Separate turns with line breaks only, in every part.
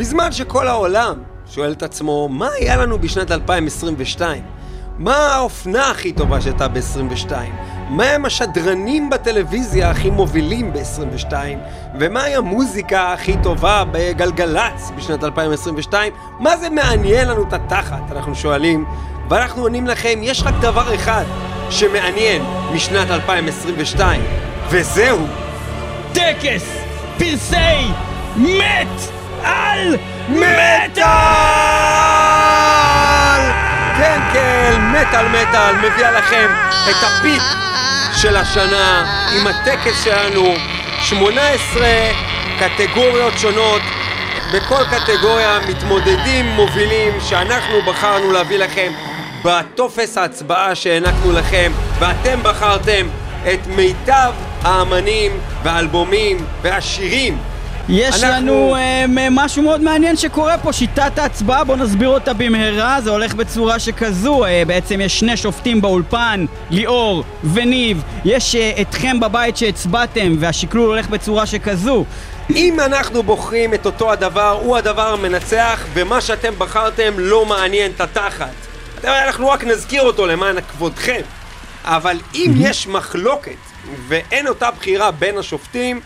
בזמן שכל העולם שואל את עצמו, מה היה לנו בשנת 2022? מה האופנה הכי טובה שהייתה ב-22? מה הם השדרנים בטלוויזיה הכי מובילים ב-22? ומהי המוזיקה הכי טובה בגלגלצ בשנת 2022? מה זה מעניין לנו את התחת? אנחנו שואלים. ואנחנו עונים לכם, יש רק דבר אחד שמעניין משנת 2022, וזהו
טקס פרסי מת על
מטאל! כן, כן, מטאל מטאל מביאה לכם את הפיק של השנה עם הטקס שלנו, 18 קטגוריות שונות, בכל קטגוריה מתמודדים מובילים שאנחנו בחרנו להביא לכם בטופס ההצבעה שהענקנו לכם, ואתם בחרתם את מיטב האמנים והאלבומים והשירים
יש
אנחנו-
לנו מ- משהו מאוד מעניין שקורה פה, שיטת ההצבעה, בואו נסביר אותה במהרה, זה הולך בצורה שכזו, אה, בעצם יש שני שופטים באולפן, ליאור וניב, יש אה, אתכם בבית שהצבעתם, והשקלול הולך בצורה שכזו.
אם אנחנו בוחרים את אותו הדבר, הוא הדבר המנצח, ומה שאתם בחרתם לא מעניין את התחת. אנחנו רק נזכיר אותו למען כבודכם. אבל אם יש מחלוקת ואין אותה בחירה בין השופטים,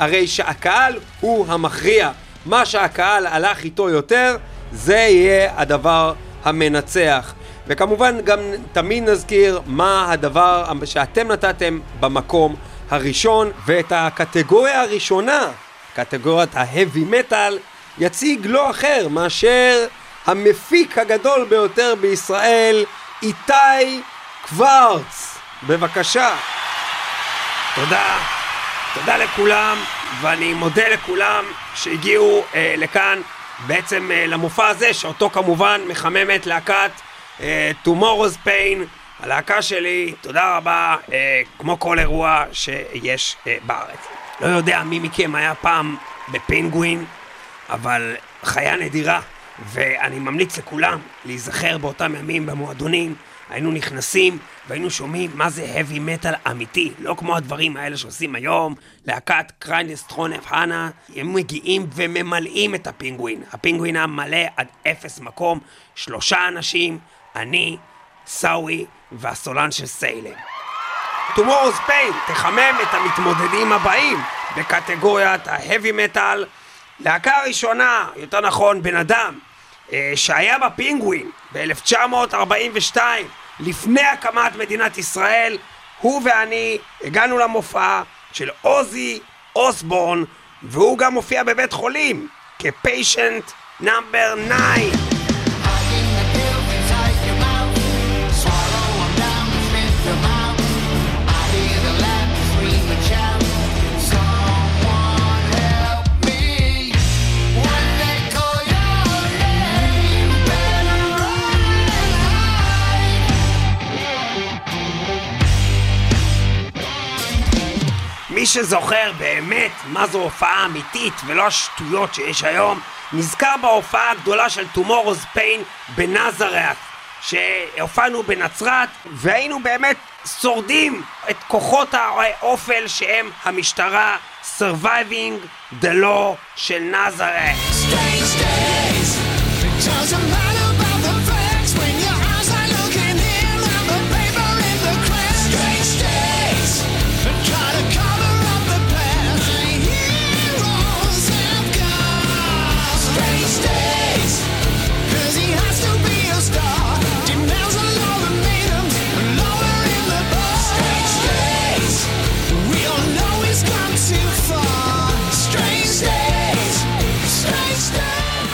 הרי שהקהל הוא המכריע. מה שהקהל הלך איתו יותר, זה יהיה הדבר המנצח. וכמובן גם תמיד נזכיר מה הדבר שאתם נתתם במקום הראשון, ואת הקטגוריה הראשונה, קטגוריית ה-heavy metal, יציג לא אחר מאשר המפיק הגדול ביותר בישראל, איתי קוורץ. בבקשה. תודה. תודה לכולם, ואני מודה לכולם שהגיעו אה, לכאן, בעצם אה, למופע הזה, שאותו כמובן מחממת להקת אה, Tomorrow's Pain, הלהקה שלי, תודה רבה, אה, כמו כל אירוע שיש אה, בארץ. לא יודע מי מכם היה פעם בפינגווין, אבל חיה נדירה, ואני ממליץ לכולם להיזכר באותם ימים במועדונים. היינו נכנסים והיינו שומעים מה זה heavy metal אמיתי, לא כמו הדברים האלה שעושים היום, להקת קריינדסטרונף חנה, הם מגיעים וממלאים את הפינגווין. הפינגווין היה מלא עד אפס מקום, שלושה אנשים, אני, סאווי והסולן של סיילם. Tomorrow's Pain תחמם את המתמודדים הבאים בקטגוריית ה-heavy metal. להקה ראשונה, יותר נכון בן אדם, אה, שהיה בפינגווין ב-1942, לפני הקמת מדינת ישראל, הוא ואני הגענו למופע של עוזי אוסבורן, והוא גם מופיע בבית חולים כפיישנט נאמבר 9. שזוכר באמת מה זו הופעה אמיתית ולא השטויות שיש היום, נזכר בהופעה הגדולה של Tomorrow's Pain בנזרת, שהופענו בנצרת, והיינו באמת שורדים את כוחות האופל שהם המשטרה, Surviving the Law של נזרת.
Strange days.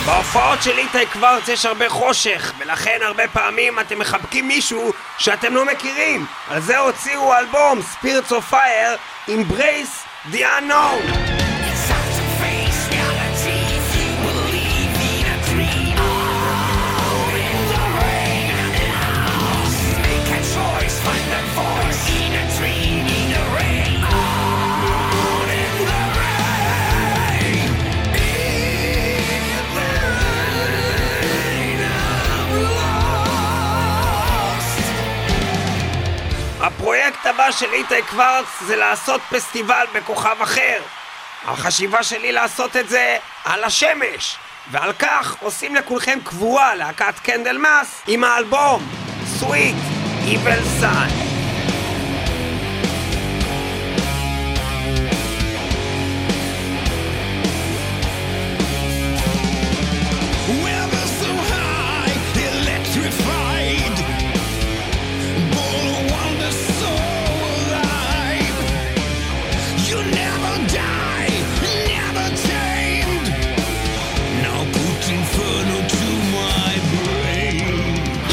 בהופעות של איתי קוורץ יש הרבה חושך, ולכן הרבה פעמים אתם מחבקים מישהו שאתם לא מכירים. על זה הוציאו אלבום Spirits of Fire, Embrace the Unknown. הפרויקט הבא של איתי קוורץ זה לעשות פסטיבל בכוכב אחר. החשיבה שלי לעשות את זה על השמש. ועל כך עושים לכולכם קבורה להקת קנדל מאס עם האלבום סוויט איבל סאן.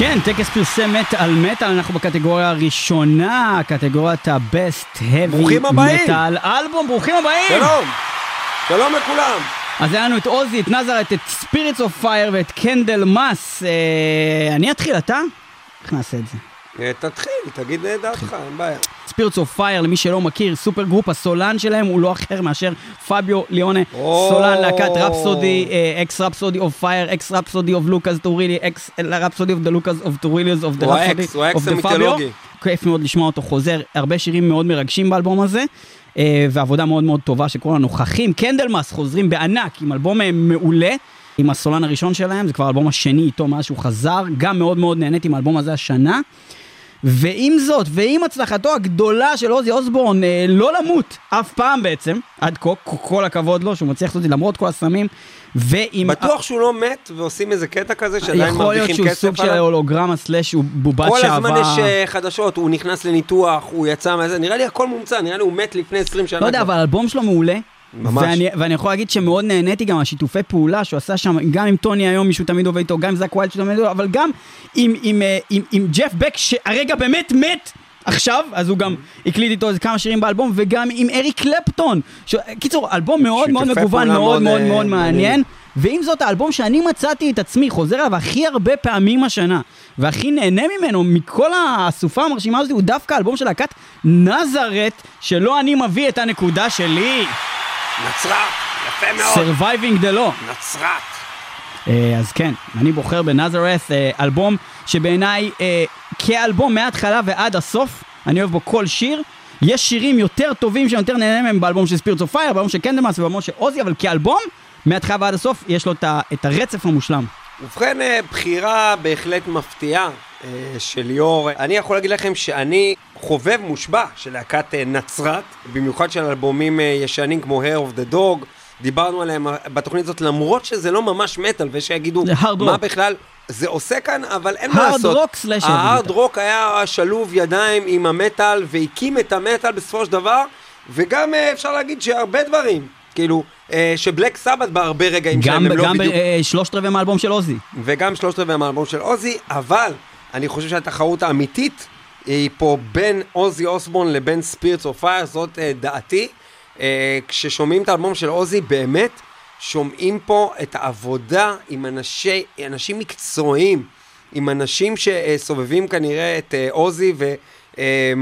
כן, טקס פרסי מטאל על מטאל, אנחנו בקטגוריה הראשונה, קטגוריית ה-
Best Heavy
Metal Album, ברוכים הבאים!
שלום! שלום לכולם!
אז היה לנו את אוזי, את Nazareth, את Spirits of Fire ואת Candlemass. אה, אני אתחיל, אתה? איך נעשה את זה?
אה, תתחיל, תגיד אה, דעתך, אין בעיה.
Spirits of Fire, למי שלא מכיר, supergroup, הסולן שלהם הוא לא אחר מאשר פביו ליונה,
או.
סולן להקת Rhapsody, ex Rhapsody of Fire, ex Rhapsody of Luca Turilli, ex Rhapsody of the
Luca
of
Turillius of the
Rhapsody of the
Fabio.
כיף מאוד לשמוע אותו חוזר, הרבה שירים מאוד מרגשים באלבום הזה. אה, ועבודה מאוד מאוד טובה של כל הנוכחים. Candlemass חוזרים בענק עם אלבום אה, מעולה. עם הסולן הראשון שלהם, זה כבר האלבום השני איתו מאז שהוא חזר, גם מאוד מאוד נהניתי עם האלבום הזה השנה. ועם זאת, ועם הצלחתו הגדולה של אוזי אוסבורן אה, לא למות אף פעם בעצם, עד כה, כל- כל הכבוד לו שהוא מצליח לעשות את זה למרות כל הסמים, ועם...
בטוח שהוא לא מת ועושים איזה קטע כזה שעדיין
יכול להיות
מרוויחים
שהוא
כסף
סוג של
עליו?
הולוגרמה slash הוא בובת
כל
שעבר.
הזמן יש אה, חדשות, הוא נכנס לניתוח, הוא יצא מזה, נראה לי הכל מומצא, נראה לי הוא מת לפני 20 שנה.
לא יודע. אבל האלבום שלו מעולה.
ממש.
ואני, ואני יכול להגיד שמאוד נהניתי גם מהשיתופי פעולה שהוא עשה שם, גם עם טוני איומי, שהוא תמיד עובד איתו, גם עם זאק ווילד שהוא תמיד עובד איתו, אבל גם עם, עם, אה, עם, עם ג'ף בק, שהרגע באמת מת עכשיו, אז הוא גם הקליט איתו איזה כמה שירים באלבום, וגם עם אריק קלפטון. ש... קיצור, אלבום מאוד מאוד מגוון, מאוד
מאוד,
מאוד מאוד
אה,
מעניין. ועם זאת, האלבום שאני מצאתי את עצמי חוזר אליו הכי הרבה פעמים השנה, והכי נהנה ממנו, מכל האסופה המרשימה הזאת, הוא דווקא האלבום של להקת נזרת, שלא אני מביא את הנקודה שלי.
נצרת, יפה מאוד,
Surviving the Law.
נצרת.
אה, אז כן, אני בוחר בנזרת, אה, אלבום שבעיניי אה, כאלבום מההתחלה ועד הסוף, אני אוהב בו כל שיר. יש שירים יותר טובים שאני יותר נהנה מהם באלבום של Spirits of Fire, באלבום של Candlemass ובאלבום של אוזי, אבל כאלבום, מההתחלה ועד הסוף, יש לו את הרצף המושלם.
ובכן, אה, בחירה בהחלט מפתיעה אה, של ליאור. אני יכול להגיד לכם שאני חובב מושבע של להקת אה, Nazareth, במיוחד של אלבומים ישנים כמו Hair of the Dog. דיברנו עליהם בתוכנית הזאת, למרות שזה לא ממש מטאל, ושיגידו, מה. בכלל זה עושה כאן, אבל אין מה לעשות.
rock slash heavy
ה
hard.
rock היה שלוב ידיים עם המטאל, והקים את המטאל בסופו של דבר, וגם אפשר להגיד שהרבה דברים, כאילו, אה, ש Black Sabbath בהרבה רגעים שלהם הם לא
גם
בדיוק...
בשלושת רבעי מהאלבום של אוזי.
וגם שלושת רבעי מהאלבום של אוזי, אבל אני חושב שהתחרות האמיתית היא פה בין אוזי אוסבורן לבין Spirits of Fire, זאת אה, דעתי. אה, כששומעים את האלבום של אוזי, באמת שומעים פה את העבודה עם אנשי, אנשים מקצועיים, עם אנשים שסובבים כנראה את אה, אוזי ו... אה,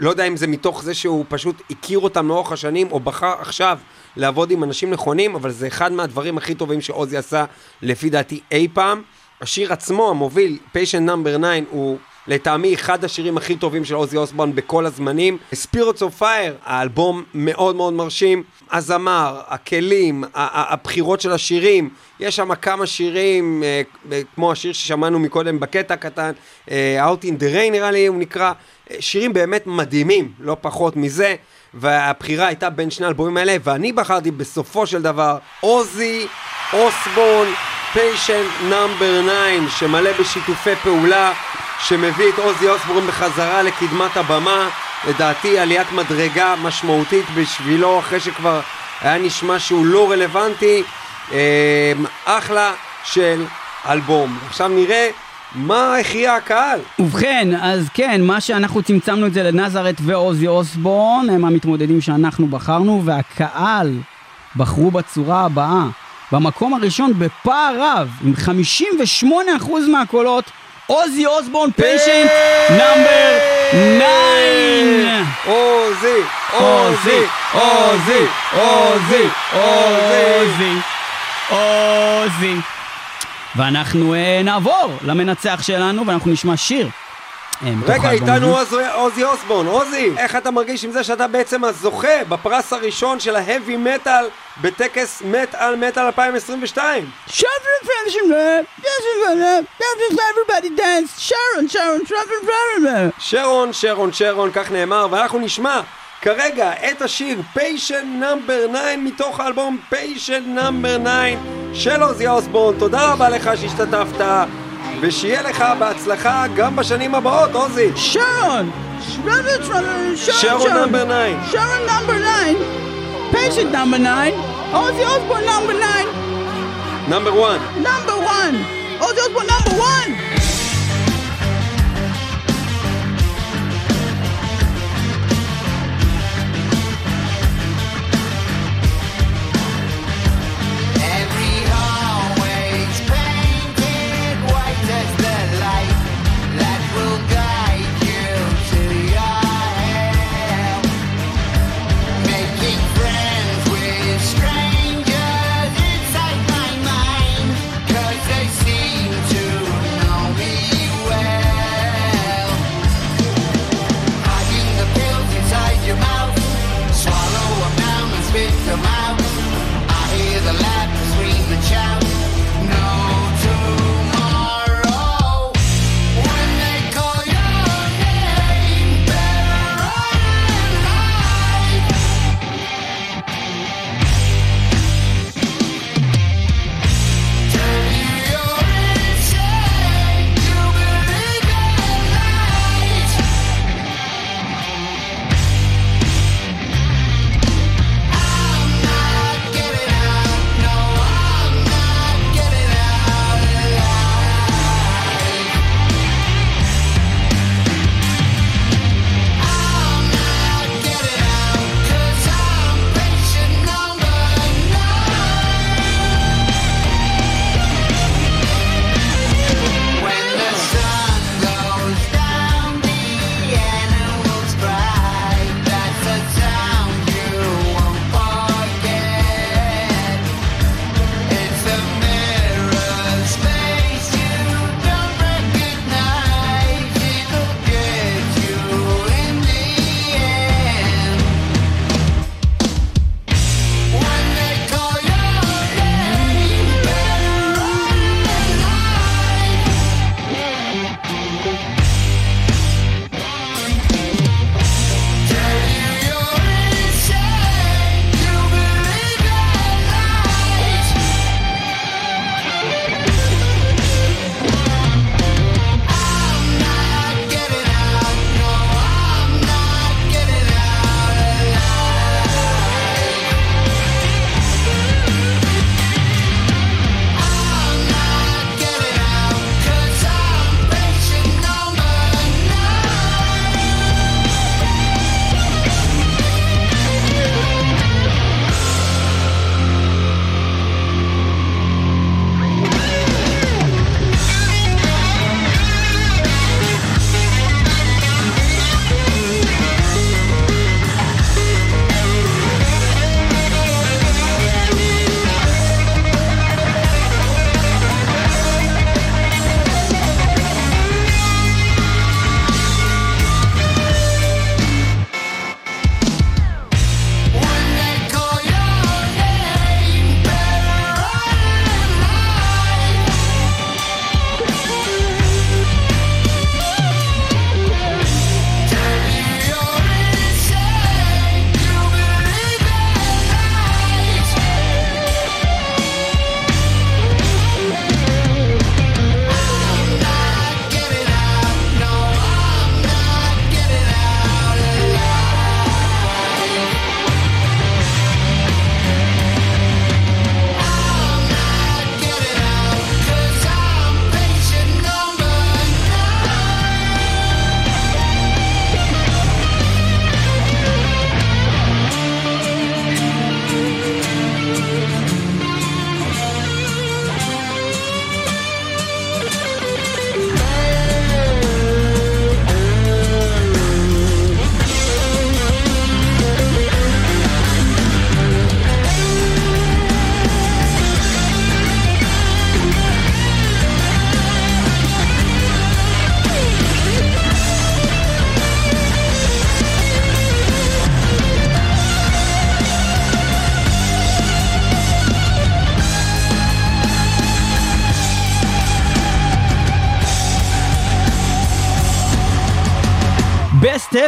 לא יודע אם זה מתוך זה שהוא פשוט הכיר אותם לאורך השנים, או בחר עכשיו לעבוד עם אנשים נכונים, אבל זה אחד מהדברים הכי טובים שעוזי עשה, לפי דעתי, אי פעם. השיר עצמו, המוביל, Patient Number 9, הוא לטעמי אחד השירים הכי טובים של עוזי אוסבורן בכל הזמנים. Spirits of Fire, האלבום מאוד מאוד מרשים. הזמר, הכלים, הבחירות של השירים, יש שם כמה שירים, אה, כמו השיר ששמענו מקודם בקטע הקטן, אה, Out in the Rain נראה לי הוא נקרא, אה, שירים באמת מדהימים, לא פחות מזה. והבחירה הייתה בין שני האלבומים האלה, ואני בחרתי בסופו של דבר עוזי אוסבורן פיישנט נאמבר 9, שמלא בשיתופי פעולה, שמביא את עוזי אוסבורן בחזרה לקדמת הבמה. לדעתי עליית מדרגה משמעותית בשבילו, אחרי שכבר היה נשמע שהוא לא רלוונטי. אה, אחלה של אלבום. עכשיו נראה מה הכריע הקהל.
ובכן, אז כן, מה שאנחנו צמצמנו את זה לנזרת ועוזי אוסבורן, הם המתמודדים שאנחנו בחרנו, והקהל בחרו בצורה הבאה. במקום הראשון בפער רב, עם 58% מהקולות, עוזי אוסבורן פיישנט נאמבר 9!
עוזי, עוזי, עוזי, עוזי, עוזי.
עוזי. ואנחנו uh, נעבור למנצח שלנו ואנחנו נשמע שיר אה,
רגע, איתנו. עוז- עוזי אוסבורן. עוזי, איך אתה מרגיש עם זה שאתה בעצם הזוכה בפרס הראשון של ההאבי מטאל בטקס מטאל מטאל 2022?
Shut the finishing rap, this is what up, this is everybody dance, Sharon, Sharon, Sharon, Sharon,
שרון, שרון, שרון, כך נאמר, ואנחנו נשמע כרגע את השיר patient number 9 מתוך האלבום patient number 9 של אוזי אוסבורן. תודה רבה לך שהשתתפת, ושיהיה לך בהצלחה גם בשנים הבאות,
אוזי. שרון!
שרון נאמבר 9.
שרון נאמבר 9. patient number 9. אוזי אוסבורן number 9.
number 1.
number 1. אוזי אוסבורן number 1.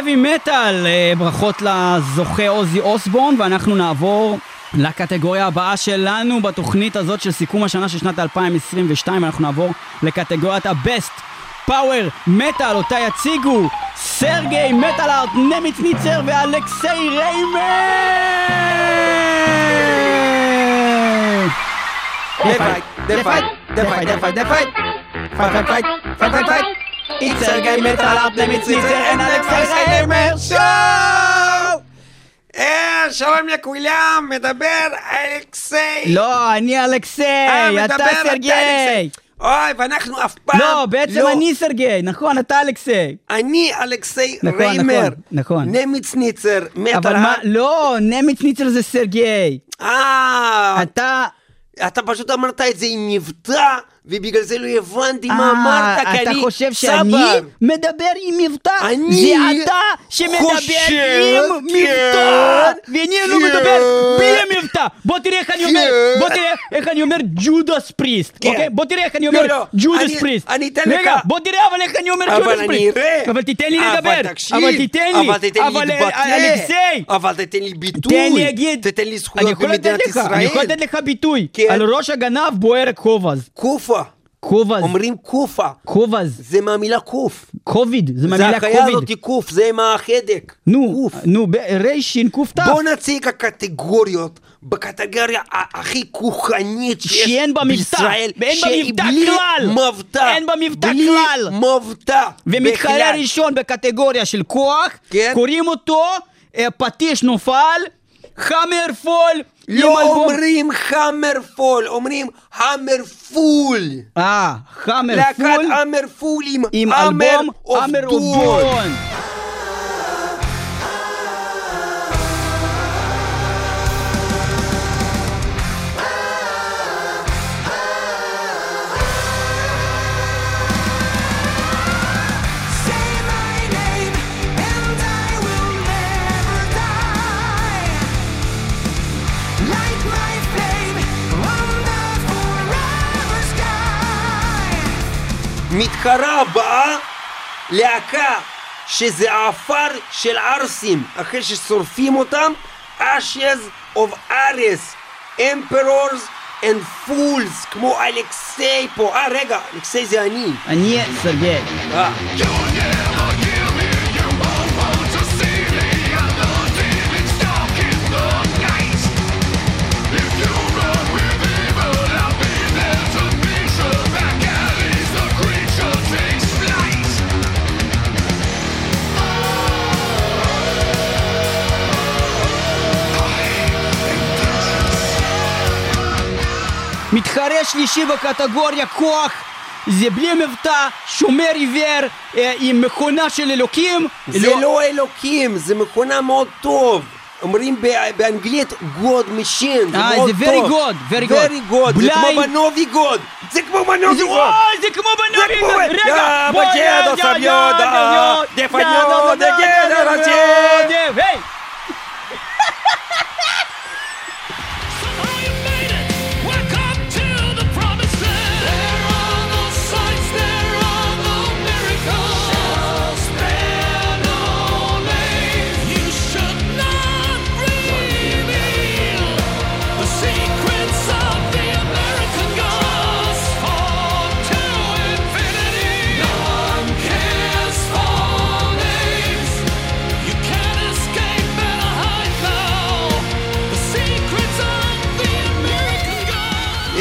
Heavy Metal. אה, ברכות לזוכה עוזי אוסבורן, ואנחנו נעבור לקטגוריה הבאה שלנו בתוכנית הזאת של סיכום השנה של שנת 2022. אנחנו נעבור לקטגוריית ה-Best Power Metal, אותה יציגו סרגי מטאל ארט, נמיץ ניצר ואלכסיי ריימר!
לפייט, לפייט, לפייט, לפייט, לפייט. פייט, פייט, פייט, פייט, פייט.
It's Sergei Metal Art, נמיץ ניצר ואלכסיי ריימר!
שואו! אה, שלום לכולם, מדבר אלכסיי.
לא, אני
אה,
אלכסיי,
מדבר
אתה סרגי!
אלכסיי. אוי, ואנחנו אף פעם
לא, בעצם אני סרגי, נכון, אתה אלכסיי.
אני אלכסיי
נכון,
ריימר.
נכון, נכון.
נמיץ ניצר,
אבל
מטר.
מה, לא, נמיץ ניצר זה סרגי.
אה,
אתה...
אתה פשוט אמרת את זה עם מבטא, ובגלל זה לא הבנתי מה
אה,
אמרת, כי
אתה
אני
חושב שאני
סבא.
מדבר עם מבטא?
אני
זה אתה שמדבר עם
כן,
מבטא! ואני לא
כן.
מדבר בלי מבטא! בוא תראה איך אני אומר,
כן.
בוא תראה איך אני אומר ג'ודס פריסט. אוקיי? בוא תראה איך אני
לא,
אומר
לא,
ג'ודס
אני-
פריסט.
אני אתן
רגע,
לך.
בוא תראה אבל איך אני אומר ג'ודס פריסט. אבל תיתן לי לדבר. אבל תיתן לי.
אבל תיתן לי להתבטא.
אה, אלכסיי!
אבל תיתן לי ביטוי.
תן לי להגיד,
תתן לי זכויות במדינת
לך, אני יכול
ישראל.
לתת לך ביטוי. על ראש הגנב בוער כובז,
קופה.
כובז,
אומרים קופה.
כובז,
זה מהמילה קוף.
קוביד, זה
זה
מהמילה
החיה
קוביד.
הזאת קוף, זה עם החדק.
נו,
קוף.
נו, ריישין קוף תף.
בוא נציג הקטגוריות בקטגוריה הכי כוחנית שיש
שאין בה מבטא,
בישראל.
ואין בה מבטא
בלי
כלל.
מבטא.
אין בה מבטא
בלי
כלל.
מבטא.
ומתחרה. ראשון בקטגוריה של כוח,
כן.
קוראים אותו אה, פטיש נופל, חמרפול, עם
לא. אומרים המרפול, אומרים המרפול.
אה, חמרפול,
להקת המרפול עם
אלבום
אוף מתחרה הבאה, להקה שזה העפר של ערסים, אחרי ששורפים אותם, ashes of Ares, emperors and fools, כמו אלכסיי פה, אה רגע, אלכסיי זה אני.
אני סרגי. מתחרה שלישי בקטגוריה כוח זה בלי מבטא, שומר עיוור אה, עם מכונה של אלוקים.
זה לא אלוקים, זה מכונה מאוד טוב. אומרים באנגלית God machine, זה
אה,
מאוד
זה
טוב.
very good, very good.
very good, זה כמו בנובי גוד. זה כמו בנובי.
וואי, זה כמו בנובי.
כמו...
רגע,
יא, סביודה,
יא, יא,
דפניו,
יא,
דגדר
יא,
הצ'ה.
יא, היי.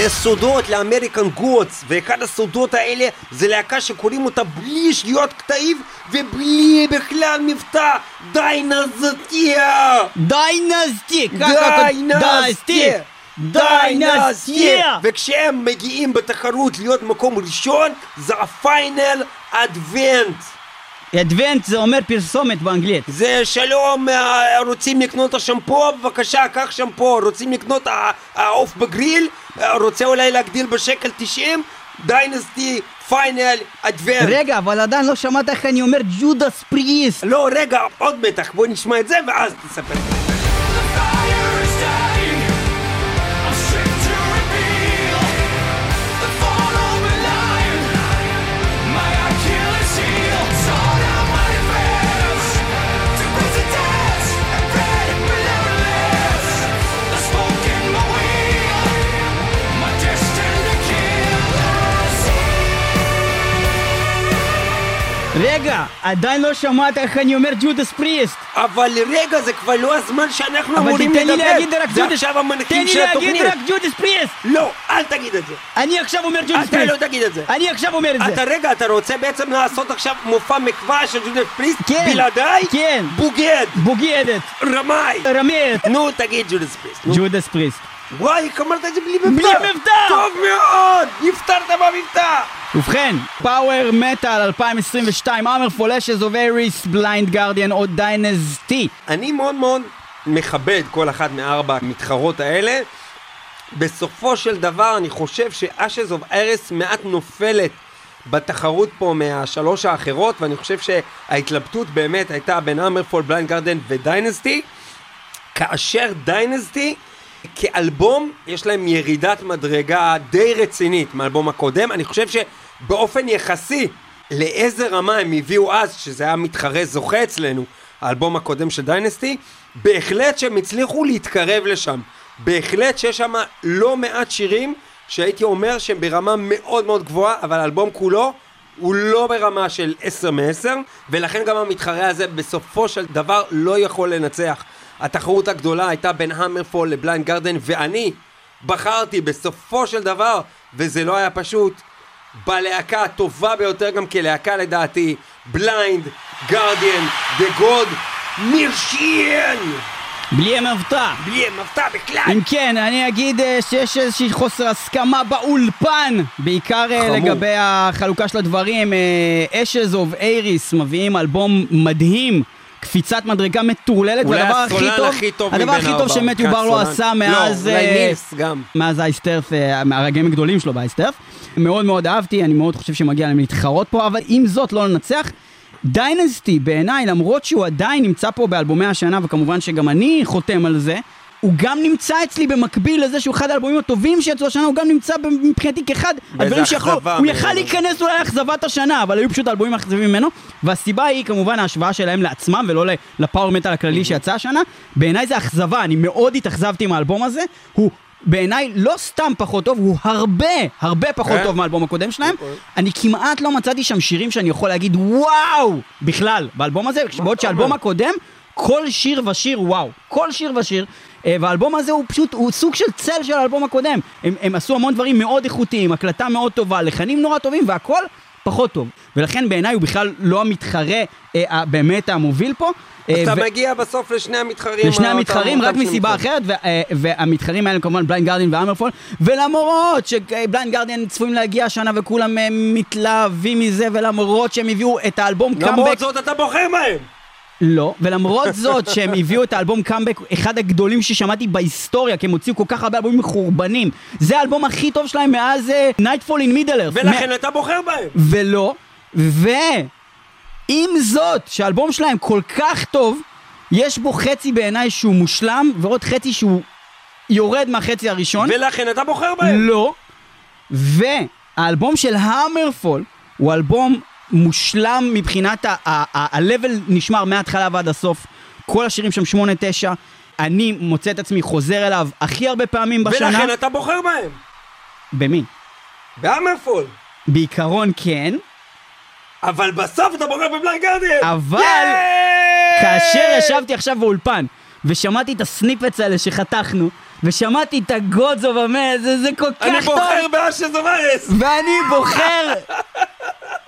יש סודות לאמריקן גודס, ואחד הסודות האלה זה להקה שקוראים אותה בלי שגיאות כתיב ובלי בכלל מבטא דיינזטיה!
דיינסטי. ככה
דיינסטיה!
דיינסטיה.
וכשהם מגיעים בתחרות להיות מקום ראשון זה הפיינל אדוונט
אדוונט זה אומר פרסומת באנגלית.
זה שלום, אה, רוצים לקנות השמפו? בבקשה, קח שמפו. רוצים לקנות העוף בגריל? אה, רוצה אולי להגדיל בשקל 90? Dynazty, Final, Advent.
רגע, אבל עדיין לא שמעת איך אני אומר Judas Priest.
לא, רגע, עוד מתח. בוא נשמע את זה ואז תספר.
רגע, עדיין לא שמעת איך אני אומר Judas Priest.
אבל רגע, זה כבר לא הזמן שאנחנו
אבל
אמורים לדבר.
לי להגיד רק
זה
Judas...
עכשיו
תן
המנחים
לי
של
להגיד
התוכנית.
רק Judas Priest!
לא, אל תגיד את זה.
אני עכשיו אומר Judas
אתה
Priest.
לא תגיד את זה.
אני עכשיו אומר את
אתה
זה.
רגע, אתה רוצה בעצם לעשות עכשיו מופע מחווה של Judas Priest?
כן.
בלעדיי?
כן.
בוגד!
בוגדת.
רמאי!
רמית.
נו, תגיד Judas Priest.
Judas Priest.
וואי, אמרת את זה בלי מבטא?
בלי מבטא!
טוב מאוד! נפטרת במבטא!
ובכן, power metal 2022, אמר Ashes of Ares, Blind Guardian או Dynazty.
אני מאוד מאוד מכבד כל אחת מארבע המתחרות האלה. בסופו של דבר אני חושב ש Ashes of Ares מעט נופלת בתחרות פה מהשלוש האחרות ואני חושב שההתלבטות באמת הייתה בין HammerFall, Blind Guardian ו Dynazty כאשר Dynazty כאלבום יש להם ירידת מדרגה די רצינית מהאלבום הקודם. אני חושב שבאופן יחסי לאיזה רמה הם הביאו אז שזה היה מתחרה זוכה אצלנו האלבום הקודם של דיינסטי בהחלט שהם הצליחו להתקרב לשם. בהחלט שיש שם לא מעט שירים שהייתי אומר שהם ברמה מאוד מאוד גבוהה אבל האלבום כולו הוא לא ברמה של 10 מ-10 ולכן גם המתחרה הזה בסופו של דבר לא יכול לנצח התחרות הגדולה הייתה בין המרפול לבליינד גרדן ואני בחרתי בסופו של דבר וזה לא היה פשוט בלהקה הטובה ביותר גם כלהקה לדעתי בליינד גרדיאן דה גוד מירשיאן
בלי המבטא.
בלי מבטא בכלל
אם כן, אני אגיד אה, שיש איזושהי חוסר הסכמה באולפן, בעיקר
חמור.
לגבי החלוקה של הדברים. אשז אוף אייריס מביאים אלבום מדהים. קפיצת מדרגה מטורללת, והדבר הכי טוב,
הכי טוב
הדבר הכי טוב. שמתיו ברלו
הסולן.
עשה מאז...
לא, אולי
אה,
נילס גם.
מאז האייסטרף, אה, מהרגעים הגדולים שלו באייסטרף. מאוד מאוד אהבתי, אני מאוד חושב שמגיע להם להתחרות פה, אבל עם זאת לא לנצח. דיינסטי בעיניי, למרות שהוא עדיין נמצא פה באלבומי השנה, וכמובן שגם אני חותם על זה, הוא גם נמצא אצלי במקביל לזה שהוא אחד האלבומים הטובים שיצאו השנה, הוא גם נמצא מבחינתי כאחד הדברים שיכולו, הוא יכל. להיכנס אולי לאכזבת השנה, אבל היו פשוט אלבומים אכזבים ממנו, והסיבה היא כמובן ההשוואה שלהם לעצמם ולא לפאור מטאל הכללי שיצא השנה. בעיניי זה אכזבה, אני מאוד התאכזבתי מהאלבום הזה, הוא בעיניי לא סתם פחות טוב, הוא הרבה, הרבה פחות
כן.
טוב מהאלבום הקודם שלהם.
נכון.
אני כמעט לא מצאתי שם שירים שאני יכול להגיד וואו, בכלל, באלבום הזה, בעוד שהאלבום? הקודם, כל שיר ושיר וואו, כל שיר ושיר. אה, והאלבום הזה הוא פשוט, הוא סוג של צל של האלבום הקודם. הם, הם עשו המון דברים מאוד איכותיים, הקלטה מאוד טובה, לחנים נורא טובים, והכל פחות טוב. ולכן בעיניי הוא בכלל לא המתחרה אה, באמת המוביל פה. אה,
אתה
ו-
מגיע בסוף לשני המתחרים
לשני
אותם-
המתחרים רק מסיבה. אחרת, ו- אה, והמתחרים האלה הם כמובן Blind Guardian ו HammerFall, ולמרות ש Blind Guardian צפויים להגיע השנה וכולם אה, מתלהבים מזה, ולמרות שהם הביאו את האלבום
למרות
קאמבק,
זאת אתה בוחר בהם
לא, ולמרות זאת שהם הביאו את האלבום קאמבק, אחד הגדולים ששמעתי בהיסטוריה, כי הם הוציאו כל כך הרבה אלבומים מחורבנים, זה האלבום הכי טוב שלהם מאז אה, Nightfall in Middle Earth.
ולכן אתה בוחר בהם
ולא, ועם זאת, שהאלבום שלהם כל כך טוב, יש בו חצי בעיניי שהוא מושלם, ועוד חצי שהוא יורד מהחצי הראשון.
ולכן אתה בוחר בהם
לא. והאלבום של המרפול הוא אלבום מושלם מבחינת ה-level נשמר מההתחלה ועד הסוף. כל השירים שם 8-9. אני מוצא את עצמי חוזר אליו הכי הרבה פעמים בשנה.
ולכן אתה בוחר בהם
במי?
באמרפול
בעיקרון כן,
אבל בסוף אתה בוחר בבליינד גרדיאן
אבל! כאשר ישבתי עכשיו באולפן ושמעתי את הסניפץ האלה שחתכנו, ושמעתי את הגודס אוף המאה, זה, זה כל כך
אני
טוב,
בוחר באשז אברס
ואני בוחר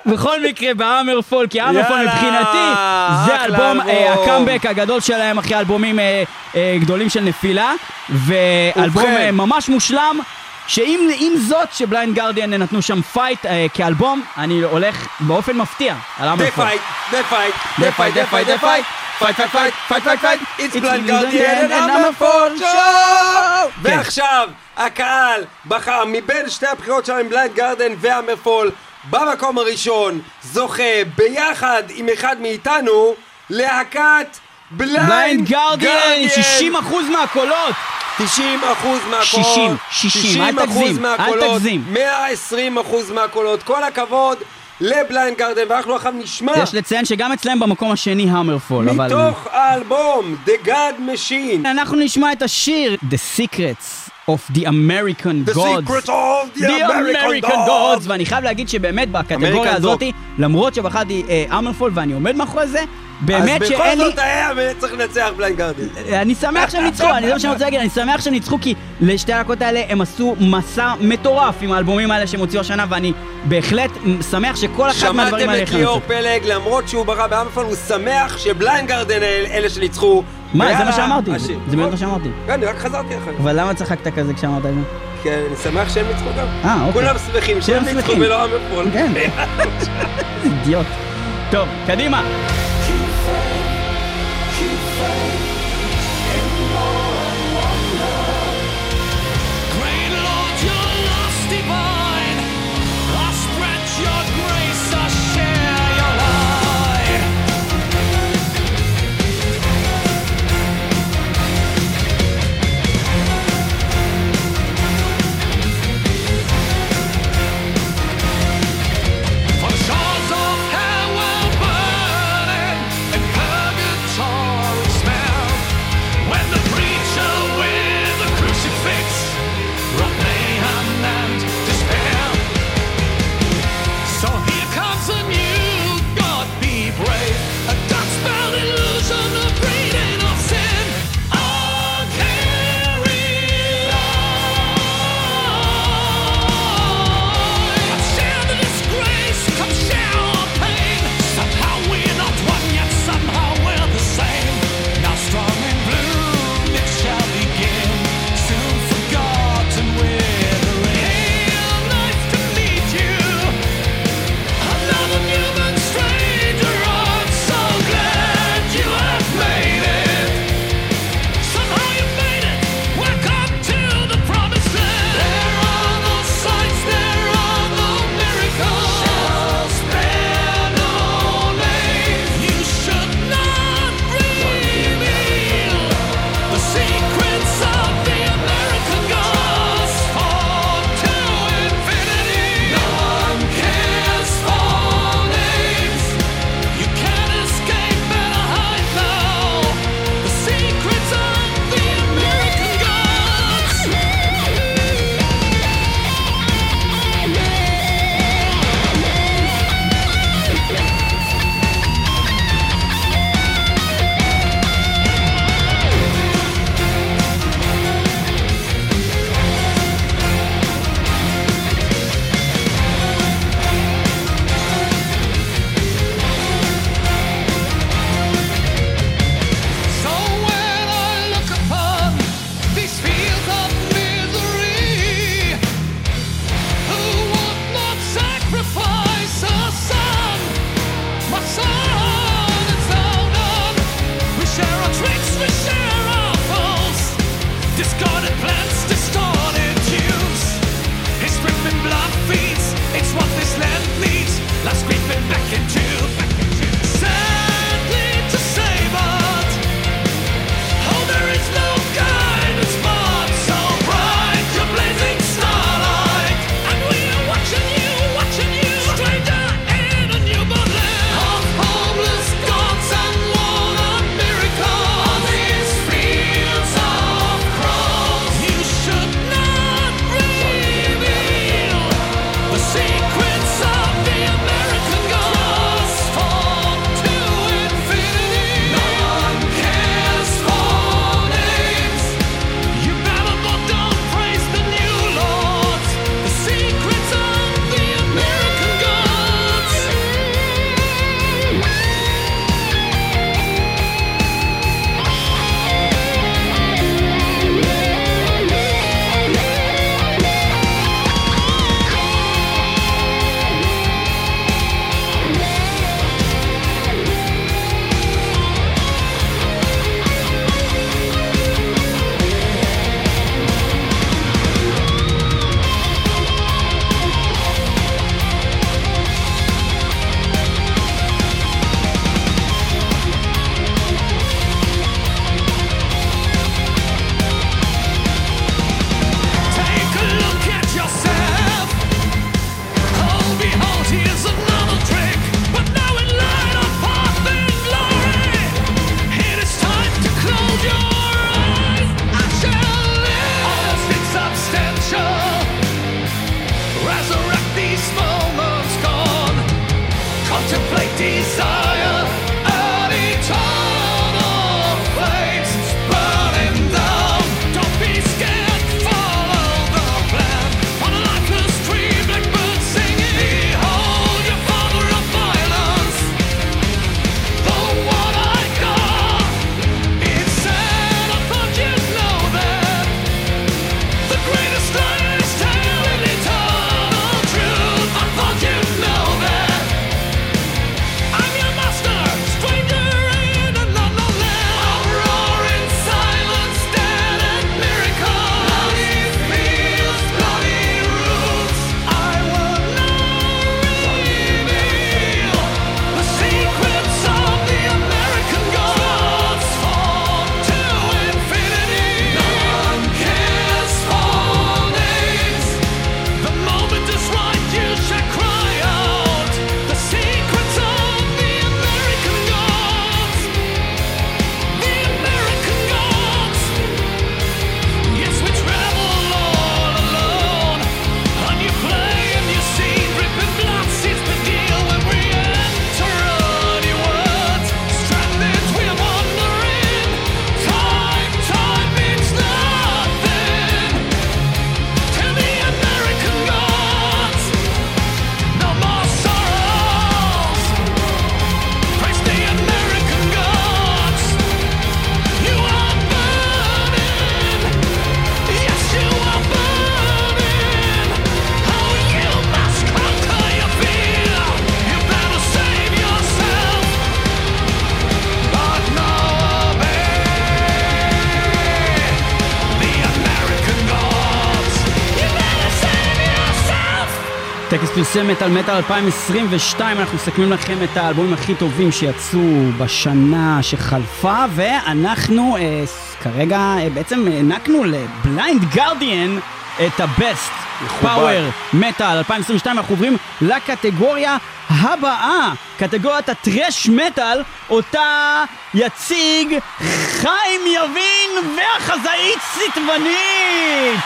בכל מקרה באמרפול, כי אמרפול
יאללה,
מבחינתי זה אלבום, אה,
אלבום.
הקאמבק הגדול שלהם אחרי אלבומים אה, אה, גדולים של נפילה, ואלבום
ובכן.
אה, ממש מושלם. שעם עם זאת שב Blind Guardian נתנו שם fight אה, כאלבום, אני הולך באופן מפתיע על
the
HammerFall.
Fight, The fight,
the fight, the fight, the fight,
fight, fight, fight, fight, fight, fight, It's Blind Guardian and
HammerFall!
ועכשיו, הקהל בחר מבין שתי הבחירות שלהם, Blind Guardian ו HammerFall, במקום הראשון, זוכה ביחד עם אחד מאיתנו, להקת Blind
Guardian, 60% מהקולות!
90 אחוז מהקולות,
60, 60, אל
אחוז
תגזים, אל תגזים.
120 אחוז מהקולות, כל הכבוד ל Blind Guardian, ואנחנו עכשיו נשמע
יש לציין שגם אצלם במקום השני HammerFall, אבל...
מתוך האלבום The God Machine.
אנחנו נשמע את השיר The Secrets of the American
The
Gods.
secret of the
The
American
American Gods!
Gods!
ואני חייב להגיד שבאמת בקטגוריה הזאת. למרות שבחרתי HammerFall ואני עומד מאחורי זה, באמת
אז
שאין
בכל
לי...
זאת היה צריך לנצח Blind Guardian.
אני שמח שהם ניצחו, אני זה מה שאני רוצה להגיד, אני שמח שהם ניצחו כי לשתי הלהקות האלה הם עשו מסע מטורף עם האלבומים האלה שהם הוציאו השנה ואני בהחלט שמח שכל אחד מהדברים
שמעתם
האלה
את
יכולים
ליאור
לצאת.
פלג, למרות שהוא בחר ב HammerFall, הוא שמח שב Blind Guardian אל- אלה שניצחו.
מה, זה מה שאמרתי, זה באמת מה שאמרתי.
כן, אני רק חזרתי אחר.
אבל למה צחקת כזה כשאמרת את זה?
כן, אני שמח שהם ניצחו גם.
אה, אוקיי.
כולם שמחים שהם ניצחו. ולא HammerFall.
כן. אידיוט. טוב, קדימה. פרסי מטאל מטאל 2022, אנחנו מסכמים לכם את האלבומים הכי טובים שיצאו בשנה שחלפה, ואנחנו אה, כרגע אה, בעצם הענקנו לבליינד גרדיאן את
מכובד.
Power מטאל 2022, אנחנו עוברים לקטגוריה הבאה, קטגוריית הטרש מטאל, אותה יציג חיים יבין והחזאית סיטבנית!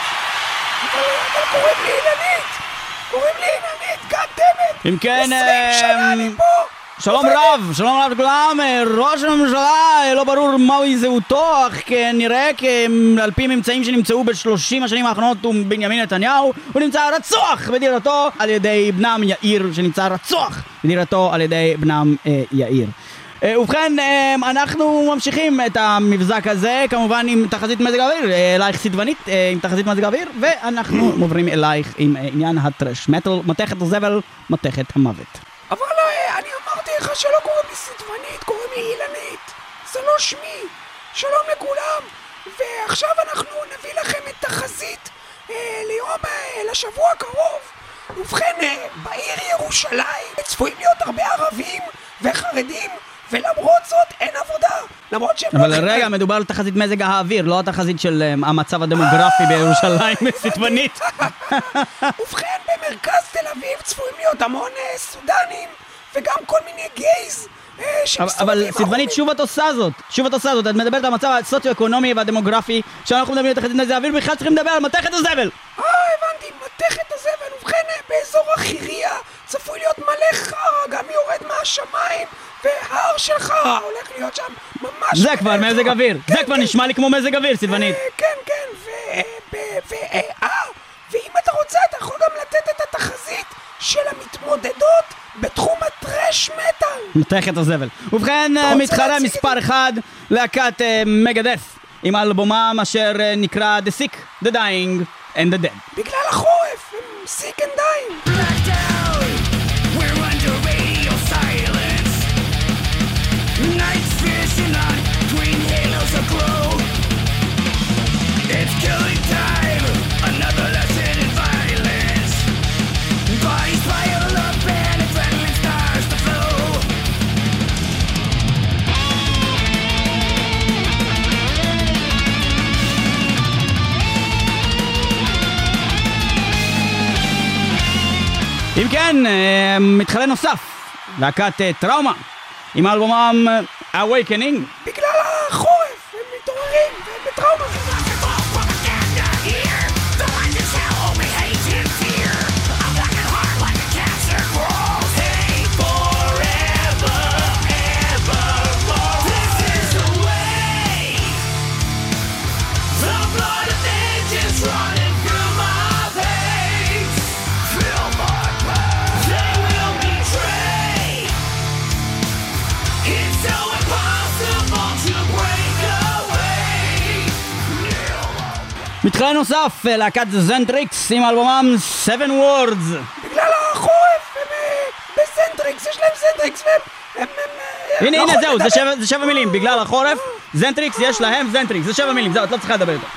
קוראים לי אילנית! קוראים לי אילנית, גאדמת!
אם כן,
20 שנה אני
אמ,
פה!
שלום רב, שלום רב לכולם, אה, ראש הממשלה, אה, לא ברור מהי זהותו, אך כנראה על פי ממצאים שנמצאו בשלושים השנים האחרונות הוא בנימין נתניהו, הוא נמצא רצוח בדירתו על ידי בנם יאיר, שנמצא רצוח בדירתו על ידי בנם אה, יאיר. אה, ובכן, אה, אנחנו ממשיכים את המבזק הזה, כמובן עם תחזית מזג האוויר, אה, אלייך סדבנית עם תחזית מזג האוויר, ואנחנו עוברים אלייך עם עניין הטרש מטאל, מתכת הזבל, מתכת המוות.
אבל אני אמרתי לך שלא קוראים לי סדבנית, קוראים לי אילנית. זה לא שמי. שלום לכולם. ועכשיו אנחנו נביא לכם את תחזית ליום, לשבוע הקרוב. ובכן, בעיר ירושלים צפויים להיות הרבה ערבים וחרדים, ולמרות זאת אין עבודה. למרות שהם...
אבל
לא-
רגע, מדובר על תחזית מזג האוויר, לא התחזית של אה, המצב הדמוגרפי בירושלים, סטבנית.
ובכן, במרכז תל אביב צפויים להיות המון אה, סודנים, וגם כל מיני גייז. אה,
אבל- אבל. סטבנית, שוב את עושה זאת. שוב את עושה זאת. את מדברת על המצב הסוציו-אקונומי והדמוגרפי, כשאנחנו מדברים על תחזית מזג האוויר, בכלל צריכים לדבר על מתכת הזבל.
אה, הבנתי, מתכת הזבל. ובכן, אה, באזור החירייה צפוי להיות מלא חרא, גם יורד מהשמיים, והר של חרא הולך להיות שם ממש...
זה כבר. מזג אוויר.
כן,
זה כבר
כן.
נשמע לי כמו מזג אוויר, סטבנית.
אה, כן, כן, ו... ב- ו... אה, אה, ואם אתה רוצה, אתה יכול גם לתת את התחזית של המתמודדות בתחום ה thrash metal.
מתכת הזבל. ובכן, אה, מתחרה מספר אחד, להקת Megadeth, עם אלבומם אשר אה, נקרא The Sick, The Dying and The Dead.
בגלל החורף, הם
sick and dying.
אם כן, אה, מתחרה נוסף, להקת אה, טראומה, עם אלבומם אה, Awakening.
בגלל החורף, הם מתעוררים, והם בטראומה.
מתחרה נוסף, אה, להקת Xentrix, עם אלבומם Seven Words.
בגלל החורף, הם אה, ב Xentrix, יש להם Xentrix, והם... הם... הם, אה,
הנה,
לא
הנה, זהו, זה שבע מילים, בגלל החורף, Xentrix, יש להם Xentrix, זה שבע מילים, זהו, את לא צריכה לדבר איתו.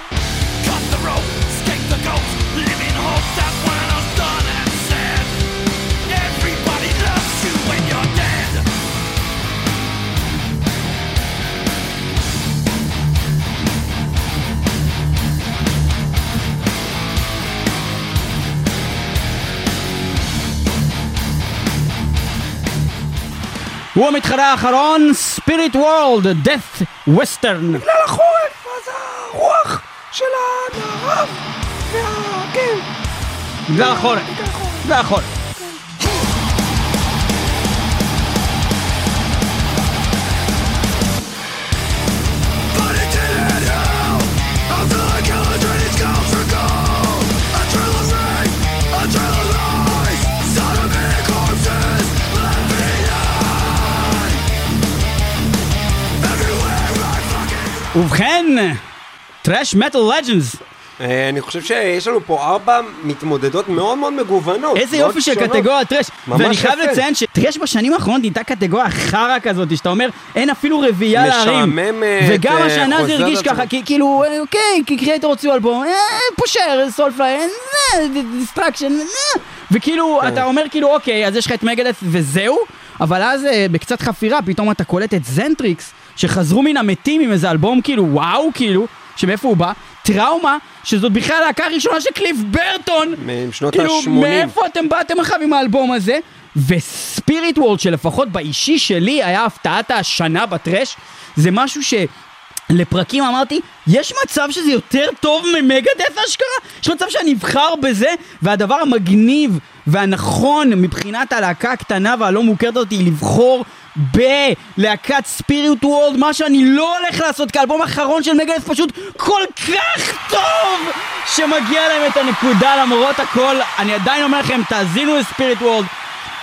הוא המתחרה האחרון, Spirit World, Death Western.
בגלל החורף, אז הרוח של המערב, וה... כן,
בגלל החורף.
בגלל החורף.
ובכן, thrash metal legends.
אה, אני חושב שיש לנו פה ארבע מתמודדות מאוד מאוד מגוונות.
איזה
מאוד
יופי של
שונות.
קטגוריה
thrash.
ואני חייב
יפה.
לציין ש thrash בשנים האחרונות נהייתה קטגוריה חרא כזאת, שאתה אומר, אין אפילו רביעייה להרים.
משעממת,
וגם
אה,
השנה זה הרגיש ככה. כי- כאילו, אה, אוקיי, כי Kreator הוציאו אלבום, אה, פושר, Soulfly, Destruction, וכאילו,
כן.
אתה אומר כאילו, אוקיי, אז יש לך את Megadeth וזהו, אבל אז אה, בקצת חפירה, פתאום אתה קולט את Xentrix, שחזרו מן המתים עם איזה אלבום כאילו, וואו, כאילו, שמאיפה הוא בא? Trauma, שזאת בכלל הלהקה הראשונה של קליף ברטון.
משנות
כאילו,
ה-80.
מאיפה אתם באתם עכשיו עם האלבום הזה? ו SpiritWorld, שלפחות באישי שלי היה הפתעת השנה ב thrash, זה משהו ש... לפרקים אמרתי, יש מצב שזה יותר טוב מ Megadeth אשכרה? יש מצב שאני אבחר בזה? והדבר המגניב והנכון מבחינת הלהקה הקטנה והלא מוכרת אותי היא לבחור בלהקת ספיריט וורלד, מה שאני לא הולך לעשות כאלבום האחרון של מגדף פשוט כל כך טוב שמגיע להם את הנקודה למרות הכל. אני עדיין אומר לכם, תאזינו לספיריט וורלד,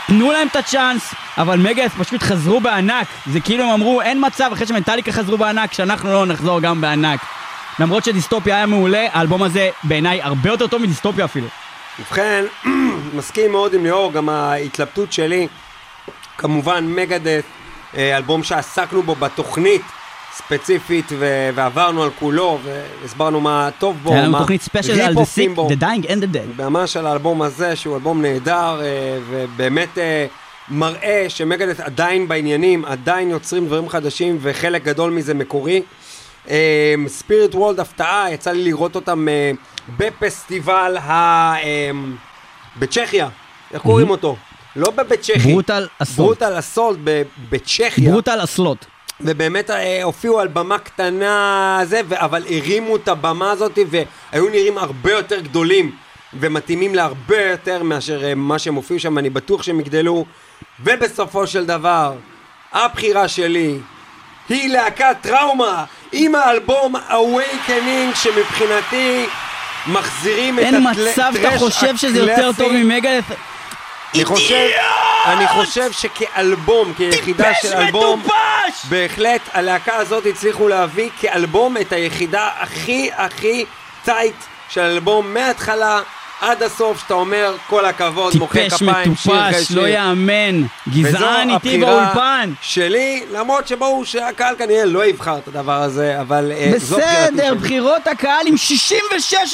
תנו להם את הצ'אנס, אבל מגאס פשוט חזרו בענק. זה כאילו הם אמרו, אין מצב, אחרי שמנטליקה חזרו בענק, שאנחנו לא נחזור גם בענק. למרות שדיסטופיה היה מעולה, האלבום הזה בעיניי הרבה יותר טוב מדיסטופיה אפילו.
ובכן, מסכים מאוד עם ליאור, גם ההתלבטות שלי, כמובן מגדס, אה, אלבום שעסקנו בו בתוכנית ספציפית ו- ועברנו על כולו והסברנו מה טוב בו,
היה לנו
מה
תוכנית ספיישל על The Sick, Dying and the Dead.
ממש על האלבום הזה, שהוא אלבום נהדר, אה, ובאמת אה, מראה שמגדס עדיין בעניינים, עדיין יוצרים דברים חדשים, וחלק גדול מזה מקורי. ספיריט וולד הפתעה, יצא לי לראות אותם בפסטיבל ה... בצ'כיה, איך קוראים אותו? לא בבית צ'כי.
ברוטל אסולט.
ברוטל אסולט בצ'כיה.
ברוטל אסלוט.
ובאמת אה, הופיעו על במה קטנה זה, אבל הרימו את הבמה הזאת והיו נראים הרבה יותר גדולים ומתאימים להרבה יותר מאשר אה, מה שהם הופיעו שם, אני בטוח שהם יגדלו. ובסופו של דבר, הבחירה שלי היא להקת טראומה עם האלבום Awakening שמבחינתי מחזירים את
אין
הטל-
מצב שאתה חושב שזה יותר
הקלאסי.
טוב ממגדף.
אני חושב, אני חושב שכאלבום, כיחידה של אלבום,
מטופש!
בהחלט הלהקה הזאת הצליחו להביא כאלבום את היחידה הכי הכי טייט של אלבום מההתחלה עד הסוף, שאתה אומר כל הכבוד, מוחא
טיפש
כפיים, שיר אחרי
מטופש,
שיר.
לא יאמן. גזען איתי באולפן.
שלי, למרות שברור שהקהל כנראה לא יבחר את הדבר הזה, אבל אה, זו בחירתי
בסדר. בחירות הקהל עם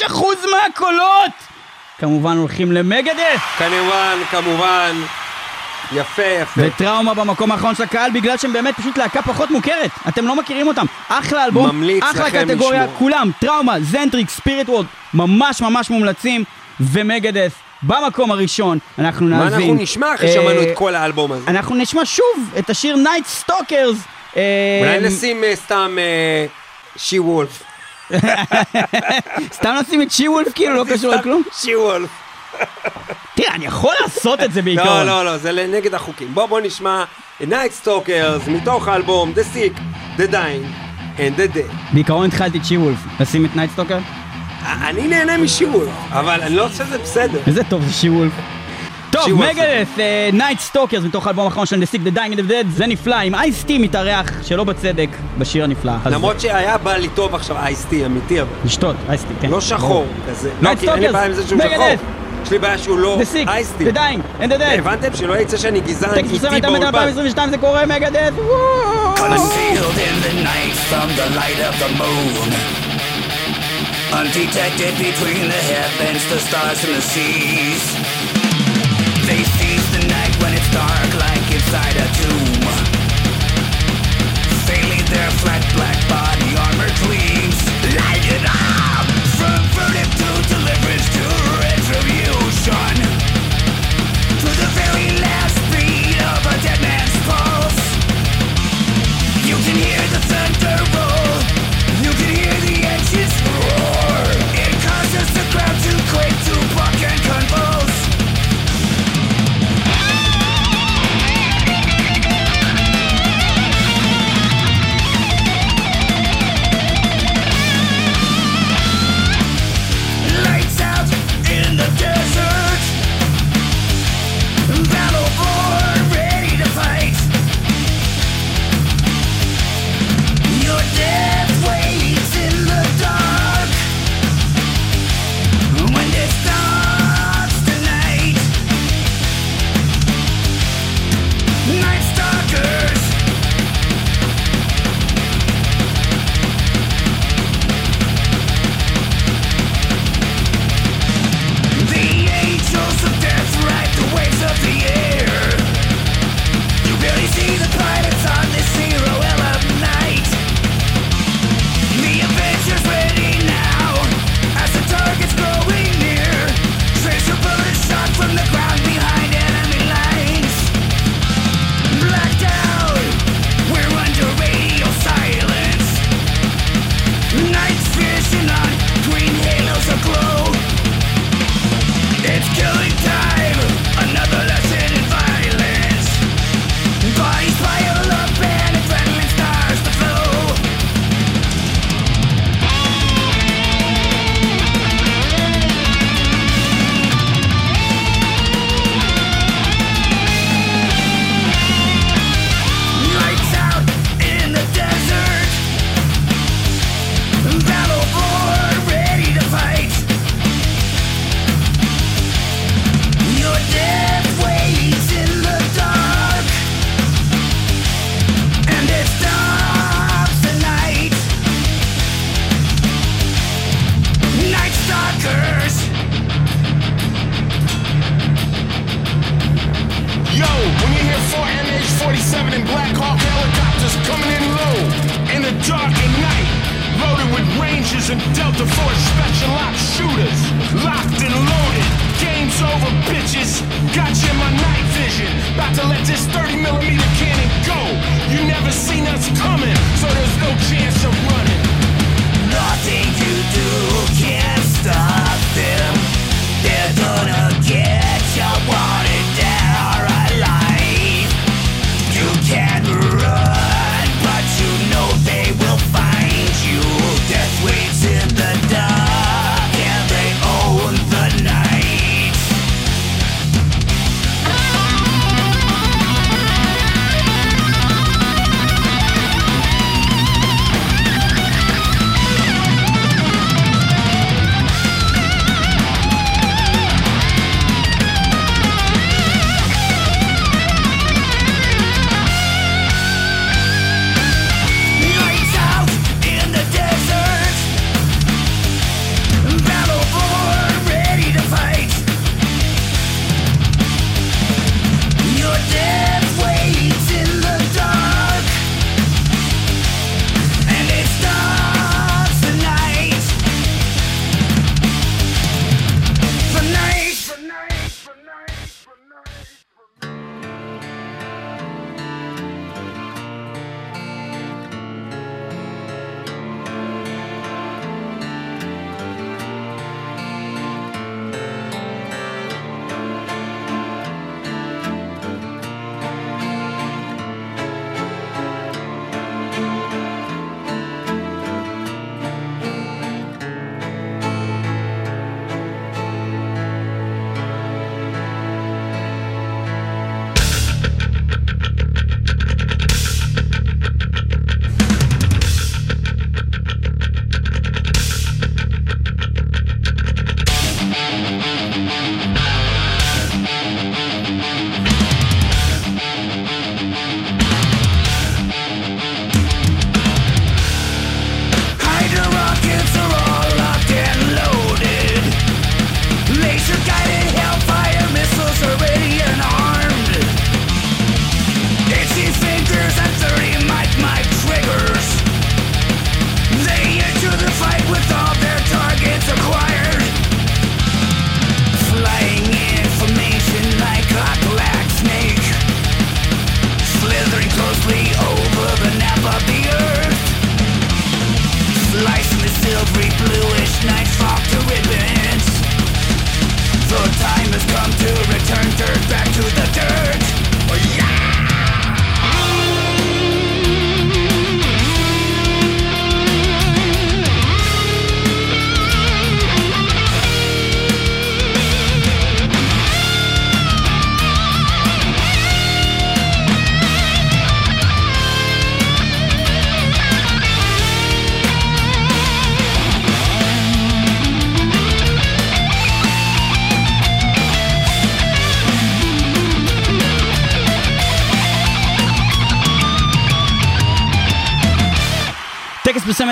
66% מהקולות! כמובן הולכים למגדף!
כמובן, כמובן, יפה יפה.
וטראומה במקום האחרון של הקהל בגלל שהם באמת פשוט להקה פחות מוכרת. אתם לא מכירים אותם. אחלה אלבום,
ממליץ
אחלה
לכם
קטגוריה,
לשמוע.
כולם, טראומה, זנטריק, ספיריט וורד, ממש ממש מומלצים. ו Megadeth במקום הראשון, אנחנו
מה
נאזין.
אנחנו נשמע אחרי
אה,
שמענו את כל האלבום הזה?
אנחנו נשמע שוב את השיר Night Stalkers.
אולי נשים אה, סתם She-Wolf.
סתם נשים את She-Wolf כאילו, לא קשור לכלום?
She-Wolf.
תראה, אני יכול לעשות את זה
לא,
בעיקרון.
לא, לא, זה נגד החוקים. בוא, בוא נשמע Night Stalkers מתוך האלבום The Sick, The Dying and The Dead.
בעיקרון התחלתי את שי וולף. לשים את נייט סטוקר?
אני נהנה משי וולף, אבל אני לא חושב שזה בסדר.
איזה טוב זה שי וולף. טוב. מגדף, נייט סטוקרס מתוך האלבום האחרון של The Sick, The Dying the Dead, זה נפלא, עם אייסטי מתארח שלא בצדק בשיר הנפלא. הזה.
למרות שהיה בא לי טוב עכשיו אייסטי אמיתי, אבל
לשתות, אייסטי, כן.
לא שחור כזה. שהוא
מגדף.
שחור. יש לי בעיה שהוא לא
The Sick,
אייסטי.
The Dying and the Dead.
הבנתם? שלא יצא שאני גזען
טקסט
איתי
פרסם את המדינה
באולפן.
2022 זה קורה מגדף. וואו.
Concealed in the night from the light of the moon. Undetected between the heavens, the stars and the seas. They seize the night when it's dark, like inside a tomb. Their flat black body armor gleams. Up! From to deliverance to retribution. To the very last beat of a dead man's pulse. You can hear the thunder roll.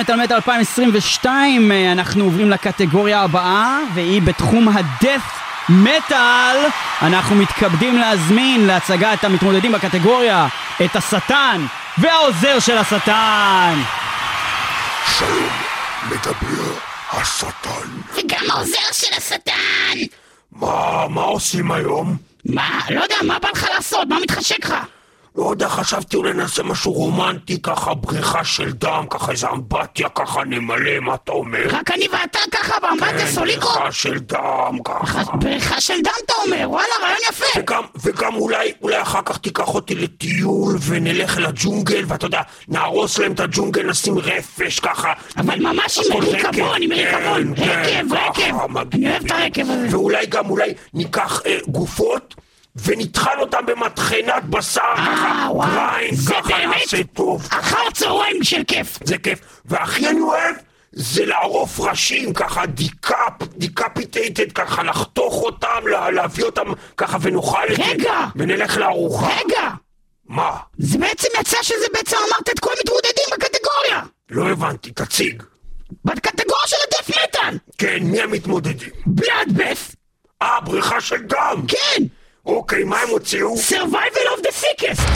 מטאל מטאל 2022, אה, אנחנו עוברים לקטגוריה הבאה, והיא בתחום הדף מטאל. אנחנו מתכבדים להזמין להצגת המתמודדים בקטגוריה את השטן והעוזר של השטן.
שלום, מדבר השטן.
וגם העוזר של השטן!
מה, מה עושים היום?
מה? לא יודע, מה בא לך לעשות? מה מתחשק לך?
לא יודע, חשבתי אולי נעשה משהו רומנטי, ככה בריכה של דם, ככה איזה אמבטיה, ככה נמלא, מה אתה אומר?
רק אני ואתה ככה באמבטיה סוליקו?
בריכה של דם, ככה.
בריכה של דם אתה אומר, וואלה, רעיון יפה!
וגם, וגם אולי, אולי אחר כך תיקח אותי לטיול ונלך אל הג'ונגל, ואתה יודע, נהרוס להם את הג'ונגל, נשים רפש ככה.
אבל ממש עם ריקבון, עם
כן,
ריקבון.
כן,
רקב, רקב. אני אוהב את הרקב הזה.
ואולי גם, אולי ניקח אה, גופות. ונטחן אותם במטחנת בשר, ככה,
וואו,
grind,
זה
ככה? נעשה טוב.
אחר צהריים של כיף.
זה כיף. והכי אני אוהב, זה לערוף ראשים, ככה decap, decapitated, ככה לחתוך אותם, לה- להביא אותם ככה ונאכל את זה.
רגע.
ונלך לארוחה.
רגע!
מה?
זה בעצם יצא שזה בעצם אמרת את כל המתמודדים בקטגוריה!
לא הבנתי, תציג.
בקטגוריה של ה death metal!
כן, מי המתמודדים?
Bloodbath!
אה, בריכה של דם.
כן!
אוקיי, מה הם הוציאו?
Survival of the sickest!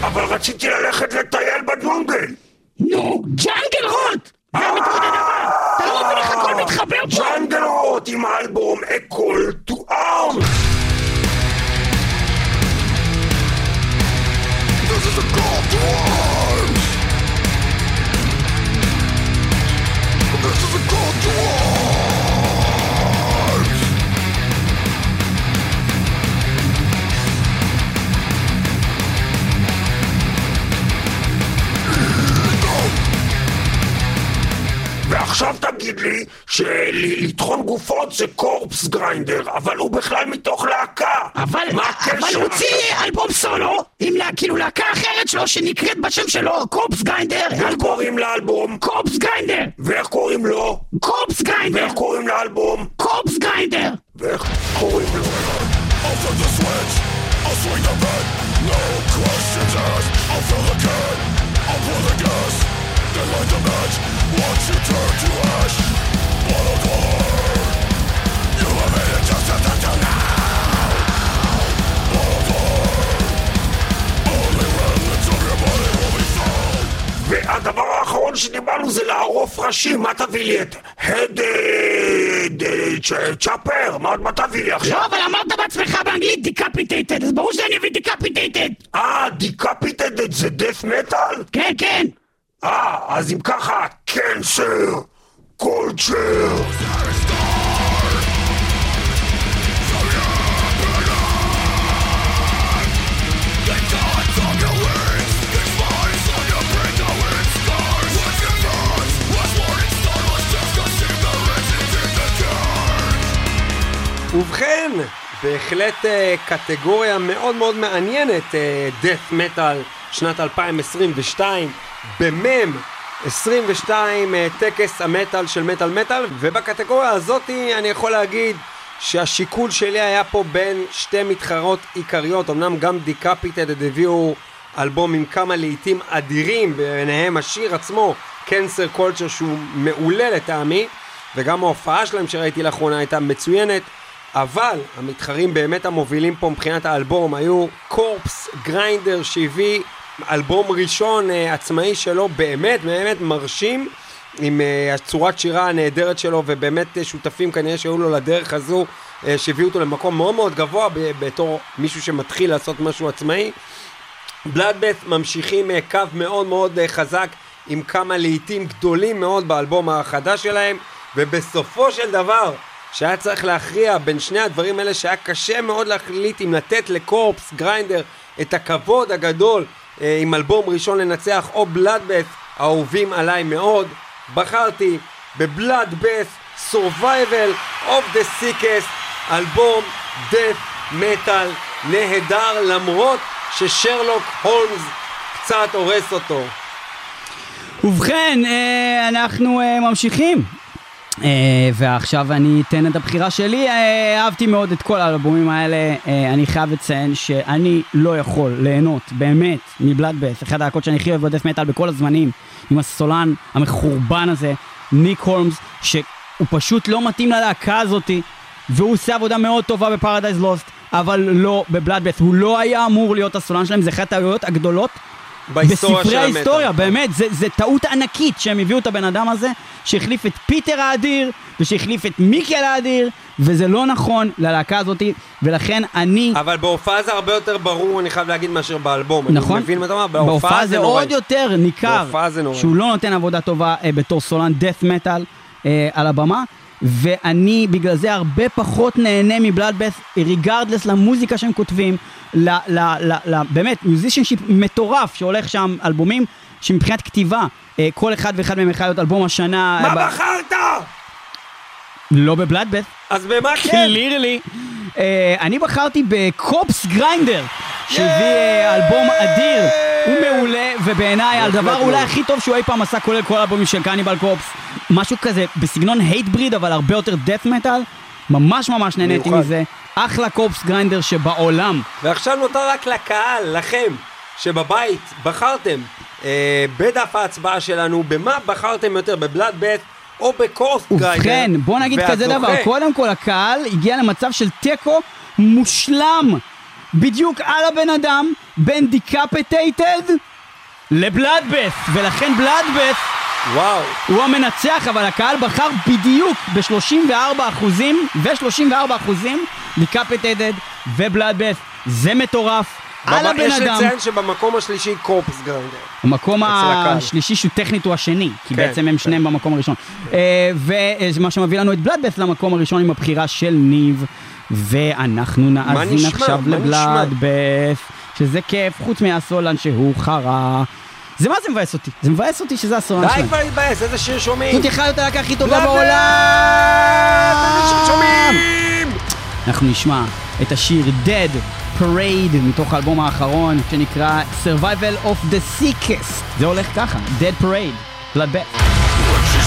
אבל רציתי ללכת לטייל בג'ונגל!
נו, ג'אנגל רוט! זה המתמודד הבא! אתה לא מבין איך הכל מתחבר
רוט עם האלבום A Call to Arms! A call to arms! This is a ועכשיו תגיד לי שלטחון גופות זה Corpsegrinder, אבל הוא בכלל מתוך להקה.
אבל,
מה
אבל
הקשר?
הוא הוציא אלבום סולו עם לה, כאילו להקה אחרת שלו שנקראת בשם שלו Corpsegrinder
איך
אלבום
קוראים לאלבום?
Corpsegrinder
ואיך קוראים לו?
Corpsegrinder
ואיך קוראים לאלבום?
Corpsegrinder
ואיך קוראים לו?
Flip the switch, I'll swing the bed, no questions asked. I'll fill the can, I'll pour the gas,
והדבר האחרון שדיברנו זה לערוף ראשים, מה תביא לי את ה death... chopper? מה תביא לי עכשיו?
לא, אבל אמרת בעצמך באנגלית decapitated, אז ברור שאני אביא Decapitated
אה, Decapitated זה death metal?
כן, כן
אה, אז אם ככה, Cancer Culture.
ובכן, בהחלט אה, קטגוריה מאוד מאוד מעניינת, death metal שנת 2022, במם 22 אה, טקס המטאל של מטאל מטאל, ובקטגוריה הזאתי אני יכול להגיד שהשיקול שלי היה פה בין שתי מתחרות עיקריות, אמנם גם Decapitated הביאו אלבום עם כמה להיטים אדירים, ביניהם השיר עצמו, Cancer Culture שהוא מעולה לטעמי, וגם ההופעה שלהם שראיתי לאחרונה הייתה מצוינת. אבל המתחרים באמת המובילים פה מבחינת האלבום היו קורפס גריינדר שהביא אלבום ראשון uh, עצמאי שלו באמת באמת מרשים עם uh, הצורת שירה הנהדרת שלו ובאמת uh, שותפים כנראה שהיו לו לדרך הזו שהביאו אותו למקום מאוד מאוד גבוה בתור מישהו שמתחיל לעשות משהו עצמאי. בלאדבeth ממשיכים אה, קו מאוד מאוד אה, חזק עם כמה להיטים גדולים מאוד באלבום החדש שלהם ובסופו של דבר שהיה צריך להכריע בין שני הדברים האלה שהיה קשה מאוד להחליט אם לתת לקורפס גריינדר את הכבוד הגדול אה, עם אלבום ראשון לנצח או בלאדבeth האהובים עליי מאוד בחרתי בבלאדבeth Survival of the Sickest אלבום death metal נהדר למרות ששרלוק הולמס קצת הורס אותו.
ובכן, אה, אנחנו אה, ממשיכים. אה, ועכשיו אני אתן את הבחירה שלי. אה, אהבתי מאוד את כל האלבומים האלה. אה, אני חייב לציין שאני לא יכול ליהנות באמת מבלאדבס, אחד הלהקות שאני הכי אוהב בדף מטאל בכל הזמנים, עם הסולן המחורבן הזה, ניק הולמס, שהוא פשוט לא מתאים ללהקה הזאתי, והוא עושה עבודה מאוד טובה ב Paradise Lost, אבל לא ב Bloodbath. הוא לא היה אמור להיות הסולן שלהם, זה אחת הטעויות הגדולות
בהיסטוריה
בספרי
של המטאל.
ההיסטוריה, באמת, זה, זה טעות ענקית שהם הביאו את הבן אדם הזה, שהחליף את פיטר האדיר, ושהחליף את מיקל האדיר, וזה לא נכון ללהקה הזאת, ולכן אני...
אבל בהופעה זה הרבה יותר ברור, אני חייב להגיד, מאשר באלבום.
נכון?
אני מבין מה אתה אומר,
בהופעה זה
נוראי.
עוד יותר ניכר,
בהופעה זה נוראי.
שהוא לא נותן עבודה טובה אה, בתור סולן death metal אה, על הבמה. ואני בגלל זה הרבה פחות נהנה מ Bloodbath, regardless למוזיקה שהם כותבים, ל, ל, ל, ל, באמת, musicianship מטורף שהולך שם, אלבומים שמבחינת כתיבה, אה, כל אחד ואחד מהם יכול להיות אלבום השנה.
מה
ב-
בחרת?
לא ב Bloodbath,
אז במה כן?
clearly. אה, אני בחרתי ב Corpsegrinder, שהביא אה, אלבום אדיר, הוא מעולה, ובעיניי הדבר. אולי הכי טוב שהוא אי פעם עשה, כולל כל האלבומים של Cannibal Corpse, משהו כזה בסגנון Hatebreed, אבל הרבה יותר death metal, ממש ממש נהניתי. מזה, אחלה Corpsegrinder שבעולם.
ועכשיו נותר רק לקהל, לכם, שבבית בחרתם אה, בדף ההצבעה שלנו, במה בחרתם יותר, ב Bloodbath או ב Corpsegrinder.
ובכן, בוא נגיד כזה דבר, קודם כל הקהל הגיע למצב של תיקו מושלם, בדיוק על הבן אדם, בין Decapitated לבלאדבס, ולכן בלאדבס
וואו.
הוא המנצח, אבל הקהל בחר בדיוק ב-34 אחוזים, ו-34 אחוזים דיקפטד ובלאדבס. זה מטורף. על הבן
יש
אדם,
לציין שבמקום השלישי קורפס גריינדר.
המקום
אצל הקהל.
השלישי שהוא טכנית הוא השני, כי
כן,
בעצם הם
כן.
שניהם במקום הראשון. אה, ומה שמביא לנו את בלאדבס למקום הראשון עם הבחירה של ניב, ואנחנו נאזין
נשמע?
עכשיו
נשמע?
לבלאדבס, שזה כיף, חוץ מהסולן שהוא חרא. זה מה זה מבאס אותי? זה מבאס אותי שזה הסולן
די
שלהם.
כבר להתבאס, איזה שיר שומעים?
זאת יכולה להיות הלהקה הכי טובה
בלאדבס! איזה שיר
בעולם!
שומעים?
אנחנו נשמע את השיר Dead Parade מתוך האלבום האחרון שנקרא Survival of the Sickest. זה הולך ככה, Dead Parade.
Spawn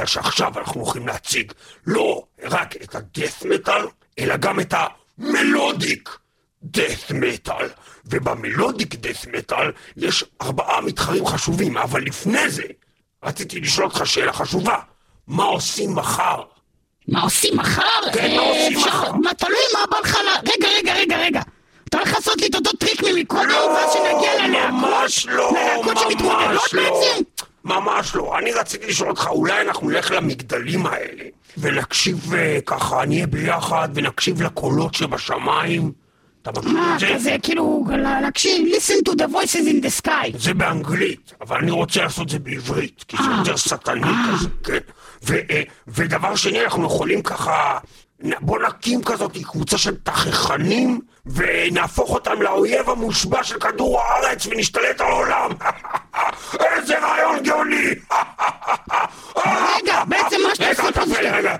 בגלל שעכשיו אנחנו הולכים להציג לא רק את ה death metal, אלא גם את ה melodic death metal. וב melodic death metal יש ארבעה מתחרים חשובים, אבל לפני זה רציתי לשאול אותך שאלה חשובה. מה עושים מחר?
מה עושים מחר?
כן, מה
אה,
עושים מחר?
מה, תלוי מה בא לך ל... רגע, רגע, רגע, רגע. אתה הולך לעשות לי את אותו טריק ממקודם, ואז שנגיע ללהקות?
ממש לא,
ללהקות שמתמודדות
ממש לא.
בעצם?
ממש לא. אני רציתי לשאול אותך, אולי אנחנו נלך למגדלים האלה, ונקשיב אה, ככה, נהיה ביחד, ונקשיב לקולות שבשמיים. אתה מכיר
מה,
את זה?
כזה, כאילו, להקשיב, listen to the voices in the sky.
זה באנגלית, אבל אני רוצה לעשות את זה בעברית, כי זה
אה.
יותר שטני כזה, כן. ו- אה, ודבר שני, אנחנו יכולים ככה... בוא נקים כזאת קבוצה של תככנים ונהפוך אותם לאויב המושבע של כדור הארץ ונשתלט על העולם. איזה רעיון גאוני!
רגע, בעצם מה שאתה
רגע,
עושה שאתה...
רגע.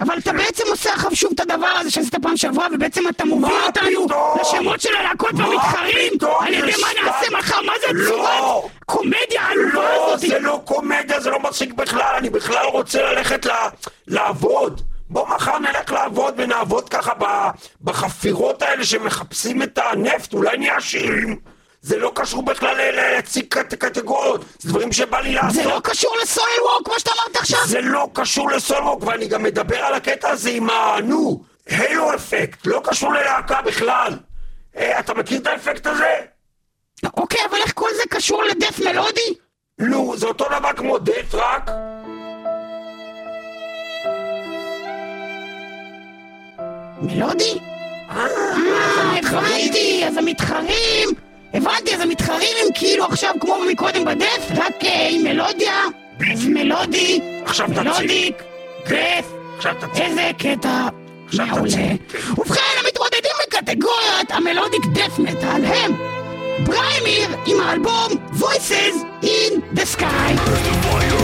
אבל אתה בעצם עושה עכשיו שוב את הדבר הזה שעשית פעם שעברה, ובעצם אתה מוביל אותנו? לשמות של הלהקות והמתחרים? על ידי מה נעשה. מחר, מה זה
לא.
הצורת קומדיה העלובה
לא,
הזאת?
זה לא קומדיה, זה לא מצחיק בכלל, אני בכלל רוצה ללכת. לעבוד. בוא מחר נלך לעבוד ונעבוד ככה. בחפירות האלה שמחפשים את הנפט, אולי נהיה עשירים. זה לא קשור בכלל להציג קט... קטגוריות, זה דברים שבא לי לעשות.
זה לא קשור לסויל ווק, מה שאתה אמרת עכשיו?
זה לא קשור לסולרוק, ואני גם מדבר על הקטע הזה עם ה... נו, הילו אפקט, לא קשור ללהקה בכלל. אה, אתה מכיר את האפקט הזה?
אוקיי, אבל איך כל זה קשור לדף מלודי?
נו, זה אותו דבר כמו דט רק...
מלודי? אה, הבנתי, אז המתחרים... הבנתי, אז המתחרים הם כאילו עכשיו כמו מקודם בדף, רק אה, עם מלודיה, אז מלודי,
עכשיו.
מלודיק, דף. איזה קטע מעולה. ובכן, המתמודדים בקטגוריית המלודיק דף מטאל הם בריימיר עם האלבום Voices in the Sky.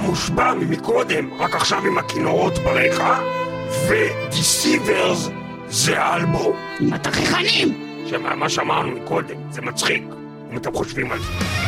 המושבע ממקודם, רק עכשיו עם הכינורות ברקע, ודיסיברס זה האלבום.
התככנים.
שמה מה שאמרנו מקודם, זה מצחיק, אם אתם חושבים על זה.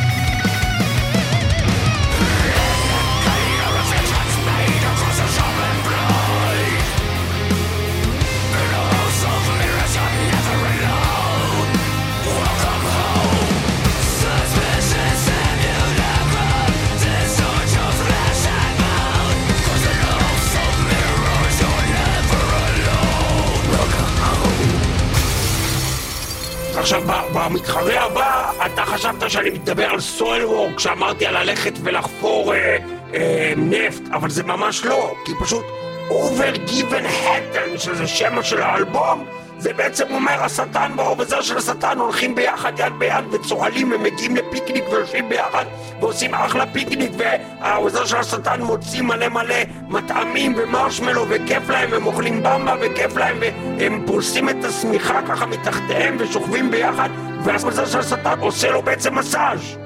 עכשיו, במתחרה הבא, אתה חשבת שאני מדבר על סויל וורק, כשאמרתי על ללכת ולחפור אה, אה, נפט, אבל זה ממש לא, כי פשוט Over Given Hatten, שזה שם של האלבום, זה בעצם אומר השטן והעובזר של השטן הולכים ביחד יד ביד וצוהלים ומגיעים לפיקניק ויושבים ביחד ועושים אחלה פיקניק והעוזר של השטן מוציא מלא מלא מטעמים ומרשמלו וכיף להם הם אוכלים במבה וכיף להם והם פורסים את השמיכה ככה מתחתיהם ושוכבים ביחד והעוזר של השטן עושה לו בעצם מסאז'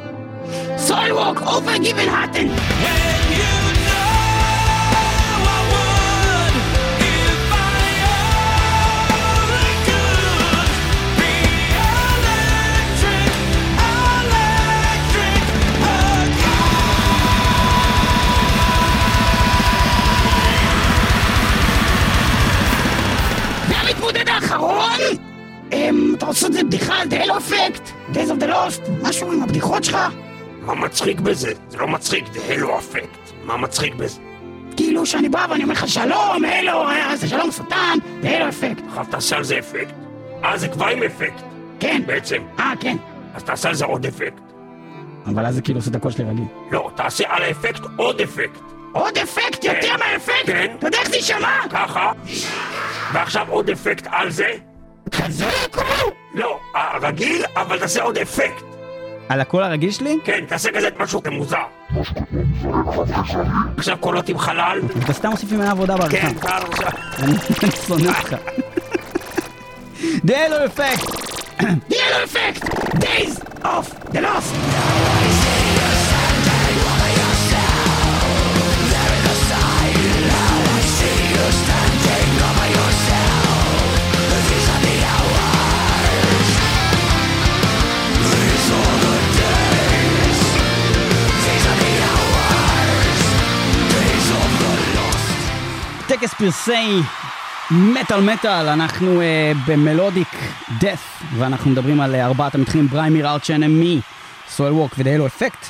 ווק, אובר גיבן האטן. האחרון, אמ, אתה רוצה לעשות איזה בדיחה על Halo Effect, Days of the Lost, משהו עם הבדיחות שלך?
מה מצחיק בזה? זה לא מצחיק, זה הלו אפקט מה מצחיק בזה?
כאילו שאני בא ואני אומר לך שלום, הלו, אה, זה שלום שטן, The Halo Effect.
עכשיו תעשה על זה אפקט אה, זה כבר עם אפקט
כן.
בעצם
אה, כן.
אז תעשה על זה עוד אפקט
אבל אז זה כאילו עושה את הקול שלי רגיל.
לא, תעשה על האפקט עוד אפקט
עוד אפקט, יותר מהאפקט?
כן.
אתה יודע איך זה יישמע?
ככה ועכשיו עוד אפקט על זה
כזה כמו...
לא, הרגיל, אבל תעשה עוד אפקט
על הקול הרגיל שלי?
כן, תעשה כזה משהו כמוזר. עכשיו קולות עם חלל?
אתה סתם מוסיף ממנה עבודה בעריכה.
כן, כבר עכשיו.
אני שונא אותך. The Halo Effect!
The Halo Effect! Days of the Lost!
טקס פרסי מטאל מטאל, אנחנו אה, ב melodic death, ואנחנו מדברים על אה, ארבעת המתחרים Brymir, Arch Enemy, Soilwork ו The Halo Effect.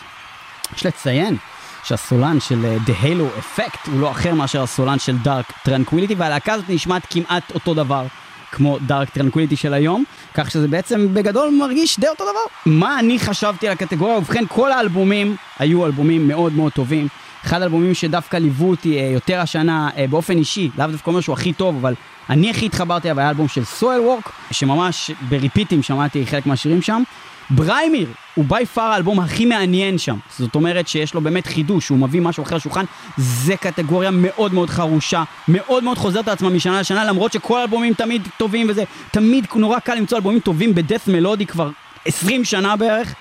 יש לציין שהסולן של The Halo Effect הוא לא אחר מאשר הסולן של Dark Tranquillity, והלהקה הזאת נשמעת כמעט אותו דבר. כמו Dark Tranquillity של היום, כך שזה בעצם בגדול מרגיש די אותו דבר. מה אני חשבתי על הקטגוריה? ובכן, כל האלבומים היו אלבומים מאוד מאוד טובים. אחד האלבומים שדווקא ליוו אותי אה, יותר השנה אה, באופן אישי, לאו דווקא אומר שהוא הכי טוב, אבל אני הכי התחברתי אליו היה האלבום של סואל וורק, שממש בריפיטים שמעתי חלק מהשירים שם. בריימיר הוא בי פאר האלבום הכי מעניין שם, זאת אומרת שיש לו באמת חידוש, הוא מביא משהו אחר לשולחן, זה קטגוריה מאוד מאוד חרושה, מאוד מאוד חוזרת על עצמה משנה לשנה, למרות שכל האלבומים תמיד טובים וזה, תמיד נורא קל למצוא אלבומים טובים בדף מלודי כבר 20 שנה בערך.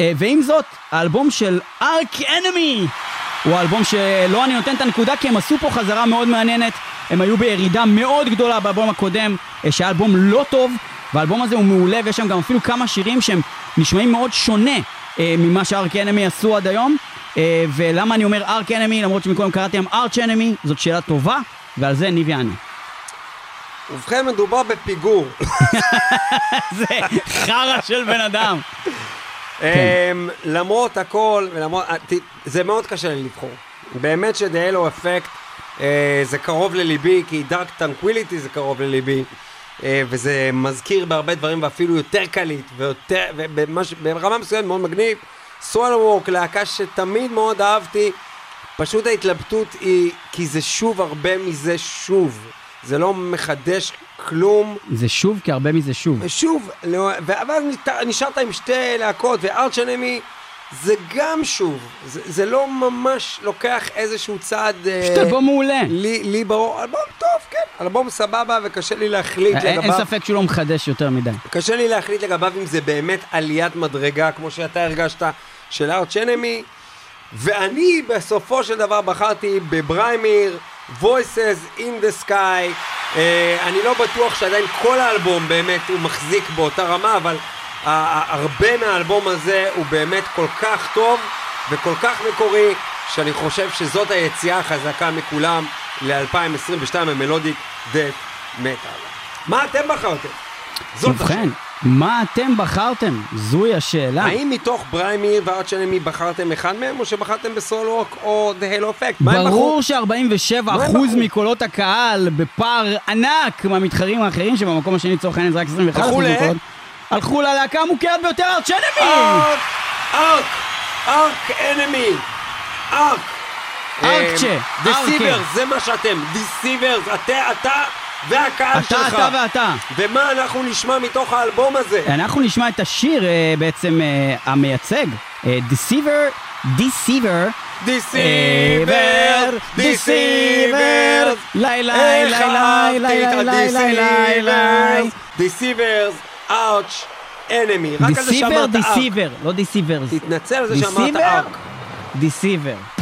אה, ועם זאת, האלבום של ארק אנמי הוא האלבום שלא אני נותן את הנקודה כי הם עשו פה חזרה מאוד מעניינת. הם היו בירידה מאוד גדולה באלבום הקודם, אה, שהיה אלבום לא טוב, והאלבום הזה הוא מעולה ויש שם גם אפילו כמה שירים שהם נשמעים מאוד שונה אה, ממה שארק אנמי עשו עד היום. אה, ולמה אני אומר ארק אנמי למרות שמקודם קראתי להם ארץ' אנמי, זאת שאלה טובה, ועל זה ניב יענה.
ובכן מדובר בפיגור.
זה חרא של בן אדם.
אמ, למרות הכל, ולמרות, אה, זה מאוד קשה לי לבחור. באמת ש The Halo Effect זה קרוב לליבי, כי Dark Tranquillity זה קרוב לליבי. אה, וזה מזכיר בהרבה דברים ואפילו יותר קליט ויותר, ובמש- ברמה מסוימת מאוד מגניב. Soilwork, להקה שתמיד מאוד אהבתי, פשוט ההתלבטות היא, כי זה שוב הרבה מזה שוב. זה לא מחדש כלום.
זה שוב כי הרבה מזה שוב.
שוב, לא- ואז נשארת עם שתי להקות, וארץ' אנמי זה גם שוב, זה, זה לא ממש לוקח איזשהו צעד... אה,
פשוט אלבום מעולה.
לי, לי ברור, אלבום טוב, כן, אלבום סבבה, וקשה לי להחליט
אין אין
לגביו.
ספק שהוא לא מחדש יותר מדי.
קשה לי להחליט לגביו אם זה באמת עליית מדרגה, כמו שאתה הרגשת, של ארץ' אנמי. ואני בסופו של דבר בחרתי בבריימיר, Voices in the Sky. אה, אני לא בטוח שעדיין כל האלבום באמת הוא מחזיק באותה רמה, אבל הרבה מהאלבום הזה הוא באמת כל כך טוב וכל כך מקורי, שאני חושב שזאת היציאה החזקה מכולם ל-2022 המלודיק דאט מטאל. מה אתם בחרתם?
ובכן, מה אתם בחרתם? זוהי השאלה.
האם מתוך בריימיר וארץ' אנמי בחרתם אחד מהם, או שבחרתם בסולוק או The Halo Effect?
ברור ש-47%
מה הם בחרו?
מקולות הקהל בפער ענק מהמתחרים האחרים שבמקום השני לצורך העניין זה רק 21%
הלכו ל-
מקולות. הלכו ללהקה המוכרת ביותר, ארץ' אנמי!
ארק! ארק! ארק אנמי! ארק!
ארקצ'ה,
דיסיברס. זה מה שאתם. דיסיברס, אתה, אתה והקהל
אתה,
שלך.
אתה ואתה.
ומה אנחנו נשמע מתוך האלבום הזה?
אנחנו נשמע את השיר אה, בעצם אה, המייצג, אה, Deceiver, Deceiver.
דיסיבר! דיסיבר!
לי לי לי לי לי לי לי לי לי
דיסיברס, אאוץ', אנמי. רק על זה
דיסיבר,
שאמרת ארק.
דיסיבר, לא דיסיבר.
תתנצל על זה שאמרת
דיסיבר?
ארק.
דיסיבר.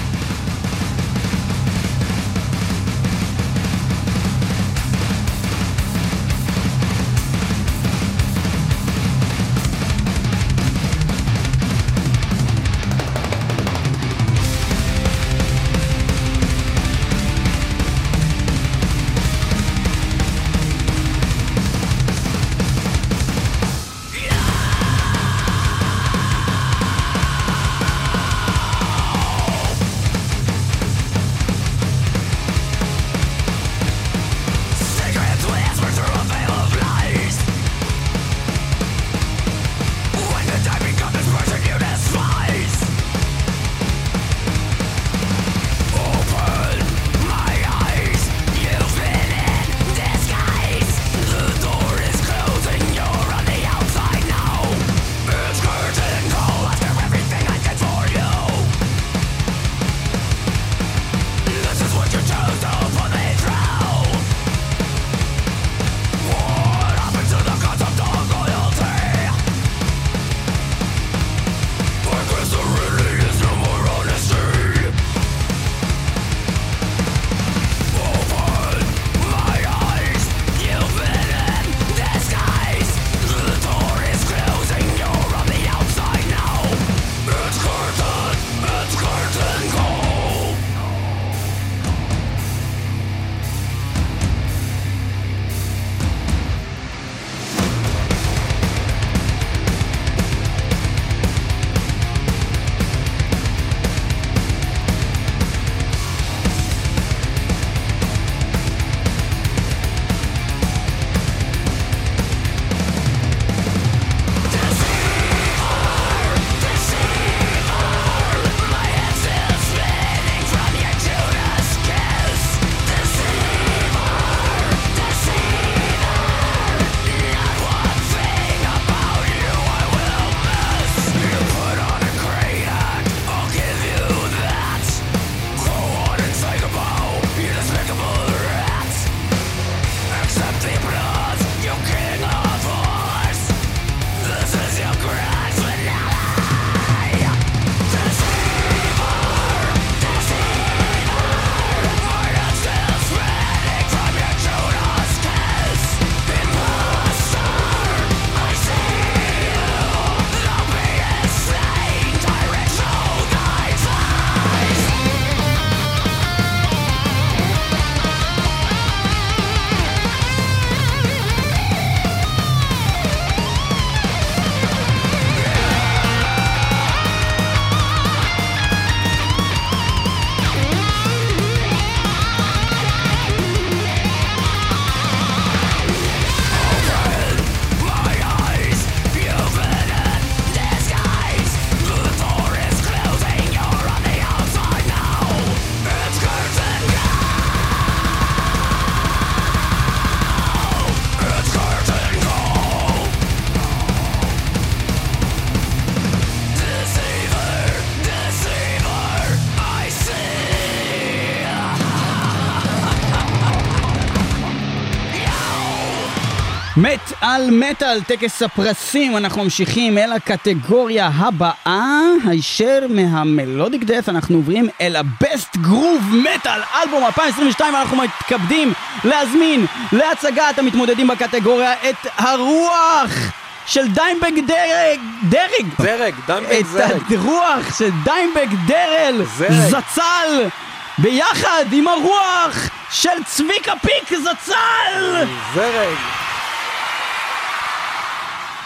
על מטאל, טקס הפרסים, אנחנו ממשיכים אל הקטגוריה הבאה, הישר מהמלודיק דף, אנחנו עוברים אל ה-Best Groove Metal, אלבום 2022, אנחנו מתכבדים להזמין להצגת המתמודדים בקטגוריה את הרוח של דיימבג דרג, דרג,
זרג, דמבק
את
זרג.
הרוח של דיימבג דרל
זרג.
זצ"ל ביחד עם הרוח של צביקה פיק זצ"ל!
זרג.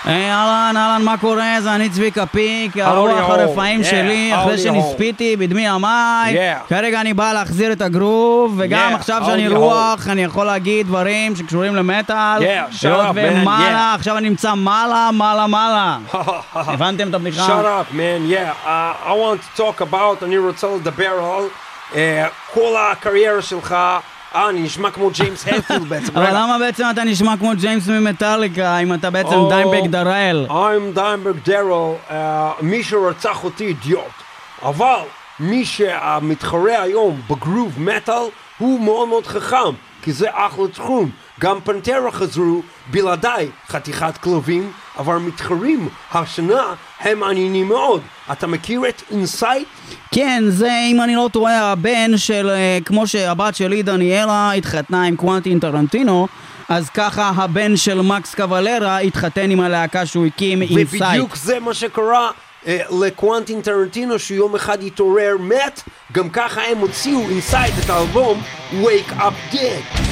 היי אהלן, אהלן, מה קורה? זה אני צביקה פיק, הרוח. הרפאים שלי, אחרי. שנספיתי בדמי המים. כרגע אני בא להחזיר את הגרוב, וגם עכשיו שאני. רוח, אני יכול להגיד דברים שקשורים למטאל. היות ומעלה. עכשיו אני נמצא מעלה, מעלה, מעלה. הבנתם את הבדיחה?
Shut up, man, yeah. Uh, I want to talk about, אני רוצה לדבר על אה, כל הקריירה שלך. אה, אני נשמע כמו ג'יימס הרפילד בעצם.
אבל
רגע.
למה בעצם אתה נשמע כמו ג'יימס ממטאליקה, אם אתה בעצם
Oh.
דיימבג דרל?
I'm דיימבג דרל, אה, מי שרצח אותי אידיוט. אבל מי שמתחרה היום ב groove metal הוא מאוד מאוד חכם, כי זה אחלה תחום. גם Pantera חזרו בלעדיי חתיכת כלבים, אבל מתחרים השנה הם מעניינים מאוד. אתה מכיר את Incite?
כן, זה, אם אני לא טועה, הבן של, אה, כמו שהבת שלי, דניאלה, התחתנה עם קוונטין טרנטינו, אז ככה הבן של מקס קוולרה התחתן עם הלהקה שהוא הקים, Incite.
ובדיוק זה מה שקרה אה, לקוונטין טרנטינו שיום אחד התעורר מת, גם ככה הם הוציאו Incite את האלבום Wake Up Dead.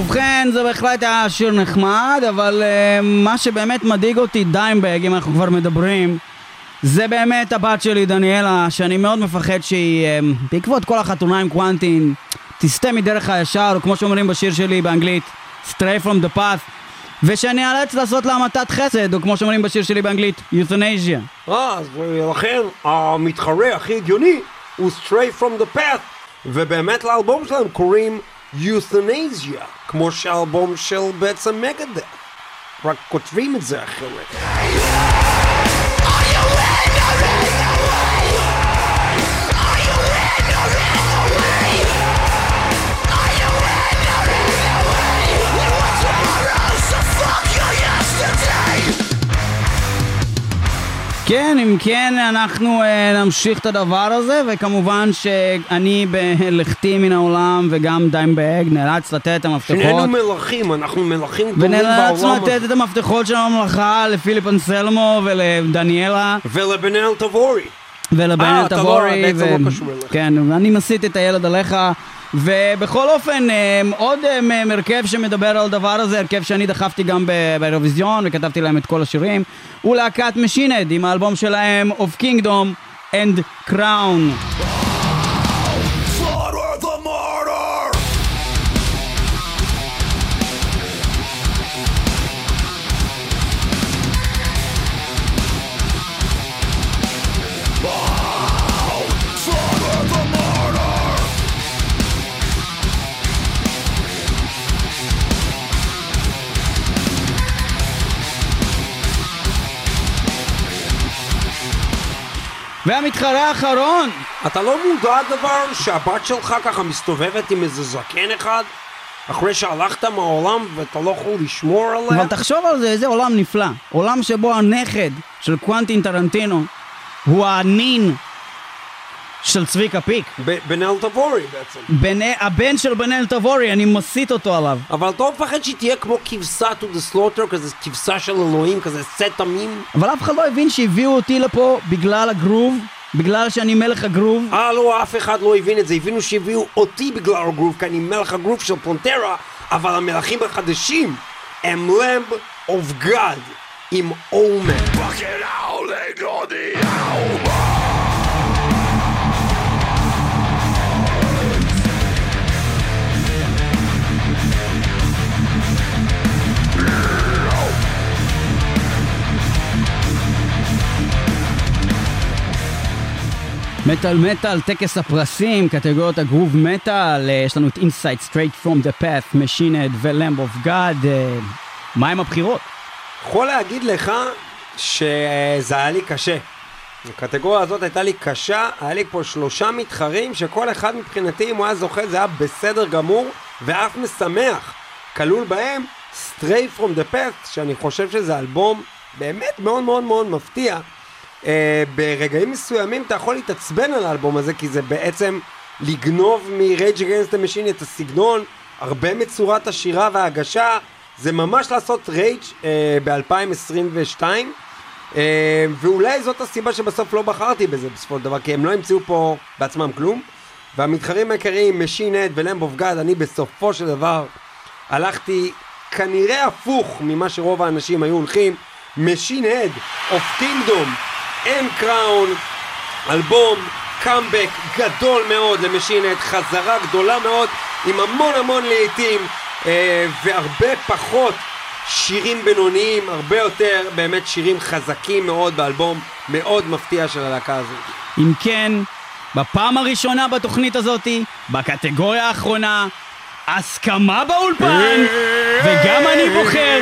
ובכן, זה בהחלט היה שיר נחמד, אבל uh, מה שבאמת מדאיג אותי, דיימבג, אם אנחנו כבר מדברים, זה באמת הבת שלי, דניאלה, שאני מאוד מפחד שהיא, uh, בעקבות כל החתונה עם קוונטין, תסטה מדרך הישר, או כמו שאומרים בשיר שלי באנגלית, stray from the path, ושאני אאלץ לעשות לה המתת חסד, או כמו שאומרים בשיר שלי באנגלית, euthanasia.
אה, אז ולכן המתחרה הכי הגיוני הוא Stray From The Path, ובאמת לאלבום שלהם קוראים Euthanasia, כמו שהאלבום של בעצם מגדל. רק כותבים את זה אחרת.
כן, אם כן, אנחנו uh, נמשיך את הדבר הזה, וכמובן שאני בלכתי מן העולם, וגם דיימבג נאלץ לתת את המפתחות.
שנינו מלכים, אנחנו מלכים גדולים
ונאלצנו
בעולם
לתת
הזה.
את המפתחות של הממלכה לפיליפ אנסלמו ולדניאלה
ולבנאל תבורי.
ולבן
אה, אתה לא-. בעצם לא קשור אליך.
כן, אני מסית את הילד עליך. ובכל אופן, אה, עוד אה, הרכב שמדבר על הדבר הזה, הרכב שאני דחפתי גם באירוויזיון וכתבתי להם את כל השירים, הוא להקת משינד עם האלבום שלהם of Kingdom and Crown. והמתחרה האחרון,
אתה לא מודע דבר שהבת שלך ככה מסתובבת עם איזה זקן אחד? אחרי שהלכת מהעולם ואתה לא יכול לשמור עליה?
אבל תחשוב על זה, איזה עולם נפלא. עולם שבו הנכד של קוונטין טרנטינו הוא הנין של צביקה פיק.
בנאל תבורי בעצם.
בן, הבן של בנאל תבורי, אני מסית אותו עליו.
אבל אתה לא מפחד שהיא תהיה כמו כבשה to the slaughter, כזה כבשה של אלוהים, כזה סט תמים?
אבל אף אחד לא הבין שהביאו אותי לפה בגלל הגרוב, בגלל שאני מלך הגרוב.
אה, לא, אף אחד לא הבין את זה. הבינו שהביאו אותי בגלל הגרוב, כי אני מלך הגרוב של פונטרה, אבל המלכים החדשים הם למב אוף גאד עם אומן.
מטאל מטאל, טקס הפרסים, קטגוריות ה groove metal, אה, יש לנו את Incite, Stray From The Path, Machine Head ו Lamb of God, מה עם הבחירות?
יכול להגיד לך שזה היה לי קשה. הקטגוריה הזאת הייתה לי קשה, היה לי פה שלושה מתחרים שכל אחד מבחינתי, אם הוא היה זוכה, זה היה בסדר גמור ואף משמח. כלול בהם Stray From The Path, שאני חושב שזה אלבום באמת מאוד מאוד מאוד מפתיע. אה, ברגעים מסוימים אתה יכול להתעצבן על האלבום הזה, כי זה בעצם לגנוב מ-Rage Against the Machine את הסגנון, הרבה מצורת השירה וההגשה, זה ממש לעשות Rage אה, ב-2022. אה, ואולי זאת הסיבה שבסוף לא בחרתי בזה בסופו של דבר, כי הם לא המציאו פה בעצמם כלום. והמתחרים העיקריים, Machine Head ו Lamb of God, אני בסופו של דבר הלכתי כנראה הפוך ממה שרוב האנשים היו הולכים. Machine Head, Of Kingdom and Crown, אלבום, קאמבק גדול מאוד ל Machine Head, חזרה גדולה מאוד עם המון המון להיטים אה, והרבה פחות שירים בינוניים, הרבה יותר באמת שירים חזקים מאוד באלבום מאוד מפתיע של הלהקה הזאת.
אם כן, בפעם הראשונה בתוכנית הזאתי, בקטגוריה האחרונה, הסכמה באולפן, וגם אני בוחר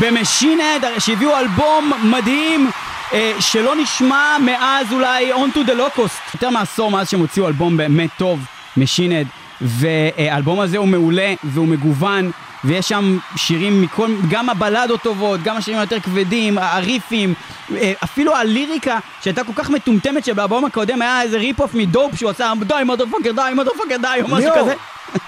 ב Machine Head, שהביאו אלבום מדהים. אה, שלא נשמע מאז אולי Unto the Locust, יותר מעשור מאז שהם הוציאו אלבום באמת טוב, Machine Head, והאלבום הזה הוא מעולה והוא מגוון, ויש שם שירים מכל, גם הבלדות טובות, גם השירים היותר כבדים, הריפים, אה, אפילו הליריקה שהייתה כל כך מטומטמת שבאלבום הקודם היה איזה rip-off מ Dope שהוא עשה die motherfucker die motherfucker die או משהו כזה.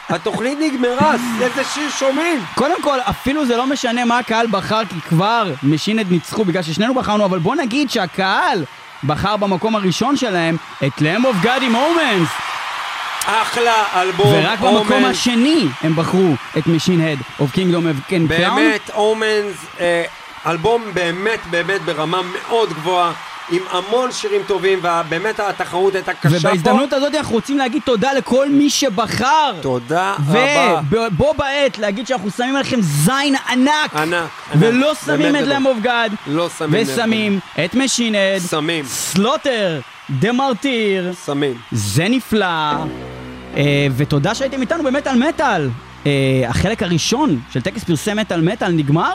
התוכנית נגמרה, איזה שיר שומעים?
קודם כל, אפילו זה לא משנה מה הקהל בחר, כי כבר Machine Head ניצחו בגלל ששנינו בחרנו, אבל בוא נגיד שהקהל בחר במקום הראשון שלהם את Lamb of God עם Omens,
אחלה אלבום,
ורק במקום
Omens.
השני הם בחרו את Machine Head Of Kingdom and Crown.
באמת, Omens, אה, אלבום באמת באמת ברמה מאוד גבוהה, עם המון שירים טובים, ובאמת התחרות הייתה קשה פה.
ובהזדמנות הזאת אנחנו רוצים להגיד תודה לכל מי שבחר.
תודה רבה.
ובו בעת להגיד שאנחנו שמים עליכם זין ענק.
ענק, ענק.
ולא שמים
באמת
את of God.
לא שמים.
ושמים את Machine Head.
שמים.
Slaughter the Martyr.
שמים.
זה נפלא. אה, ותודה שהייתם איתנו במטאל מטאל. אה, החלק הראשון של טקס פרסי מטאל מטאל נגמר.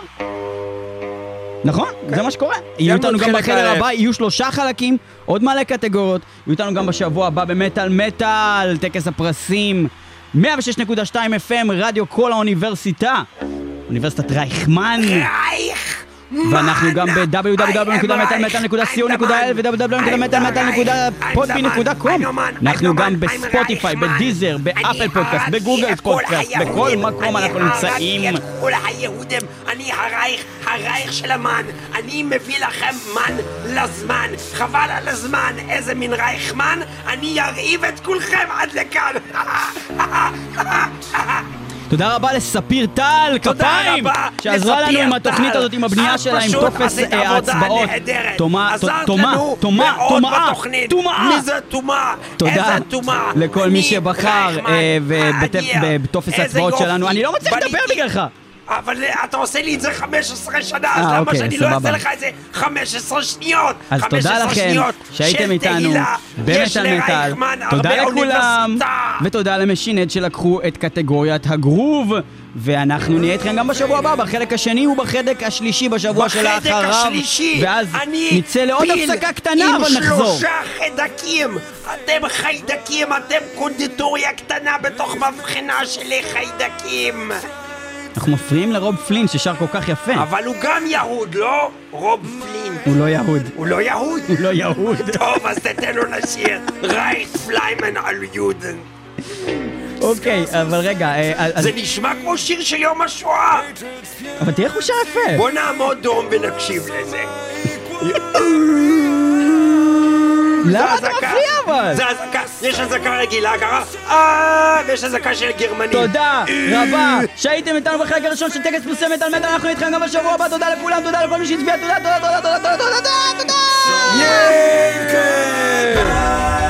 נכון, זה מה שקורה. יהיו איתנו גם בחדר. הבא, יהיו שלושה חלקים, עוד מלא קטגוריות. יהיו איתנו גם בשבוע הבא במטאל מטאל, טקס הפרסים. 106.2 FM, רדיו קול האוניברסיטה. אוניברסיטת רייכמן.
רייך!
ואנחנו גם ב- www.metalmetal.co.il ו- www.metalmetal.podbean.com אנחנו גם בספוטיפיי, בדיזר, באפל פודקאסט, בגוגל פודקאסט, בכל מקום אנחנו נמצאים.
כל היהודים, אני הרייך, הרייך של המן. אני מביא לכם מן לזמן. חבל על הזמן, איזה מין רייכמן. אני ארעיב את כולכם עד לכאן.
תודה רבה לספיר טל, כפיים! שעזרה לנו עם התוכנית הזאת, עם הבנייה שלה, עם טופס אה, ההצבעות. תומה, תומה, תומה,
תומה,
תומה!
מי זה תומה?
תודה לכל מי שבחר אה, בטופס ההצבעות שלנו. אני לא מצליח לדבר בגללך!
אבל אתה עושה לי את זה 15 שנה, אז
אה,
למה
אוקיי,
שאני לא. אעשה לך את זה 15 שניות?
אז
15
תודה לכם שהייתם
של
איתנו במטאל מטאל.
לרייכמן
תודה לכולם. ותודה למשינד שלקחו את קטגוריית הגרוב. ואנחנו נהיה איתכם גם בשבוע הבא, בחלק השני ובחלק השלישי בשבוע
בחלק
שלאחריו.
השלישי,
ואז נצא לעוד הפסקה קטנה, אבל נחזור.
עם שלושה חיידקים. אתם חיידקים, אתם קונדיטוריה קטנה בתוך מבחנה של חיידקים.
אנחנו מפריעים לרוב פלין ששר כל כך יפה.
אבל הוא גם יהוד, לא? רוב פלין.
הוא לא יהוד.
הוא לא יהוד?
הוא לא יהוד.
טוב, אז תתן לו לשיר. רייך פליימן על יודן.
אוקיי, אבל רגע, אה, אז-
זה נשמע כמו שיר של יום השואה.
אבל תראה איך הוא שר יפה.
בוא נעמוד דום ונקשיב לזה.
למה אתה. מפריע אבל?
זה אזעקה, יש אזעקה רגילה, ככה, אה, ויש אזעקה של גרמנים.
תודה
אה,
רבה שהייתם איתנו בחלק הראשון של טקס פרסי מטאל מטאל, אנחנו איתכם גם בשבוע הבא, תודה לכולם, תודה לכל מי שהצביע, תודה, תודה, תודה, תודה, תודה, תודה, תודה,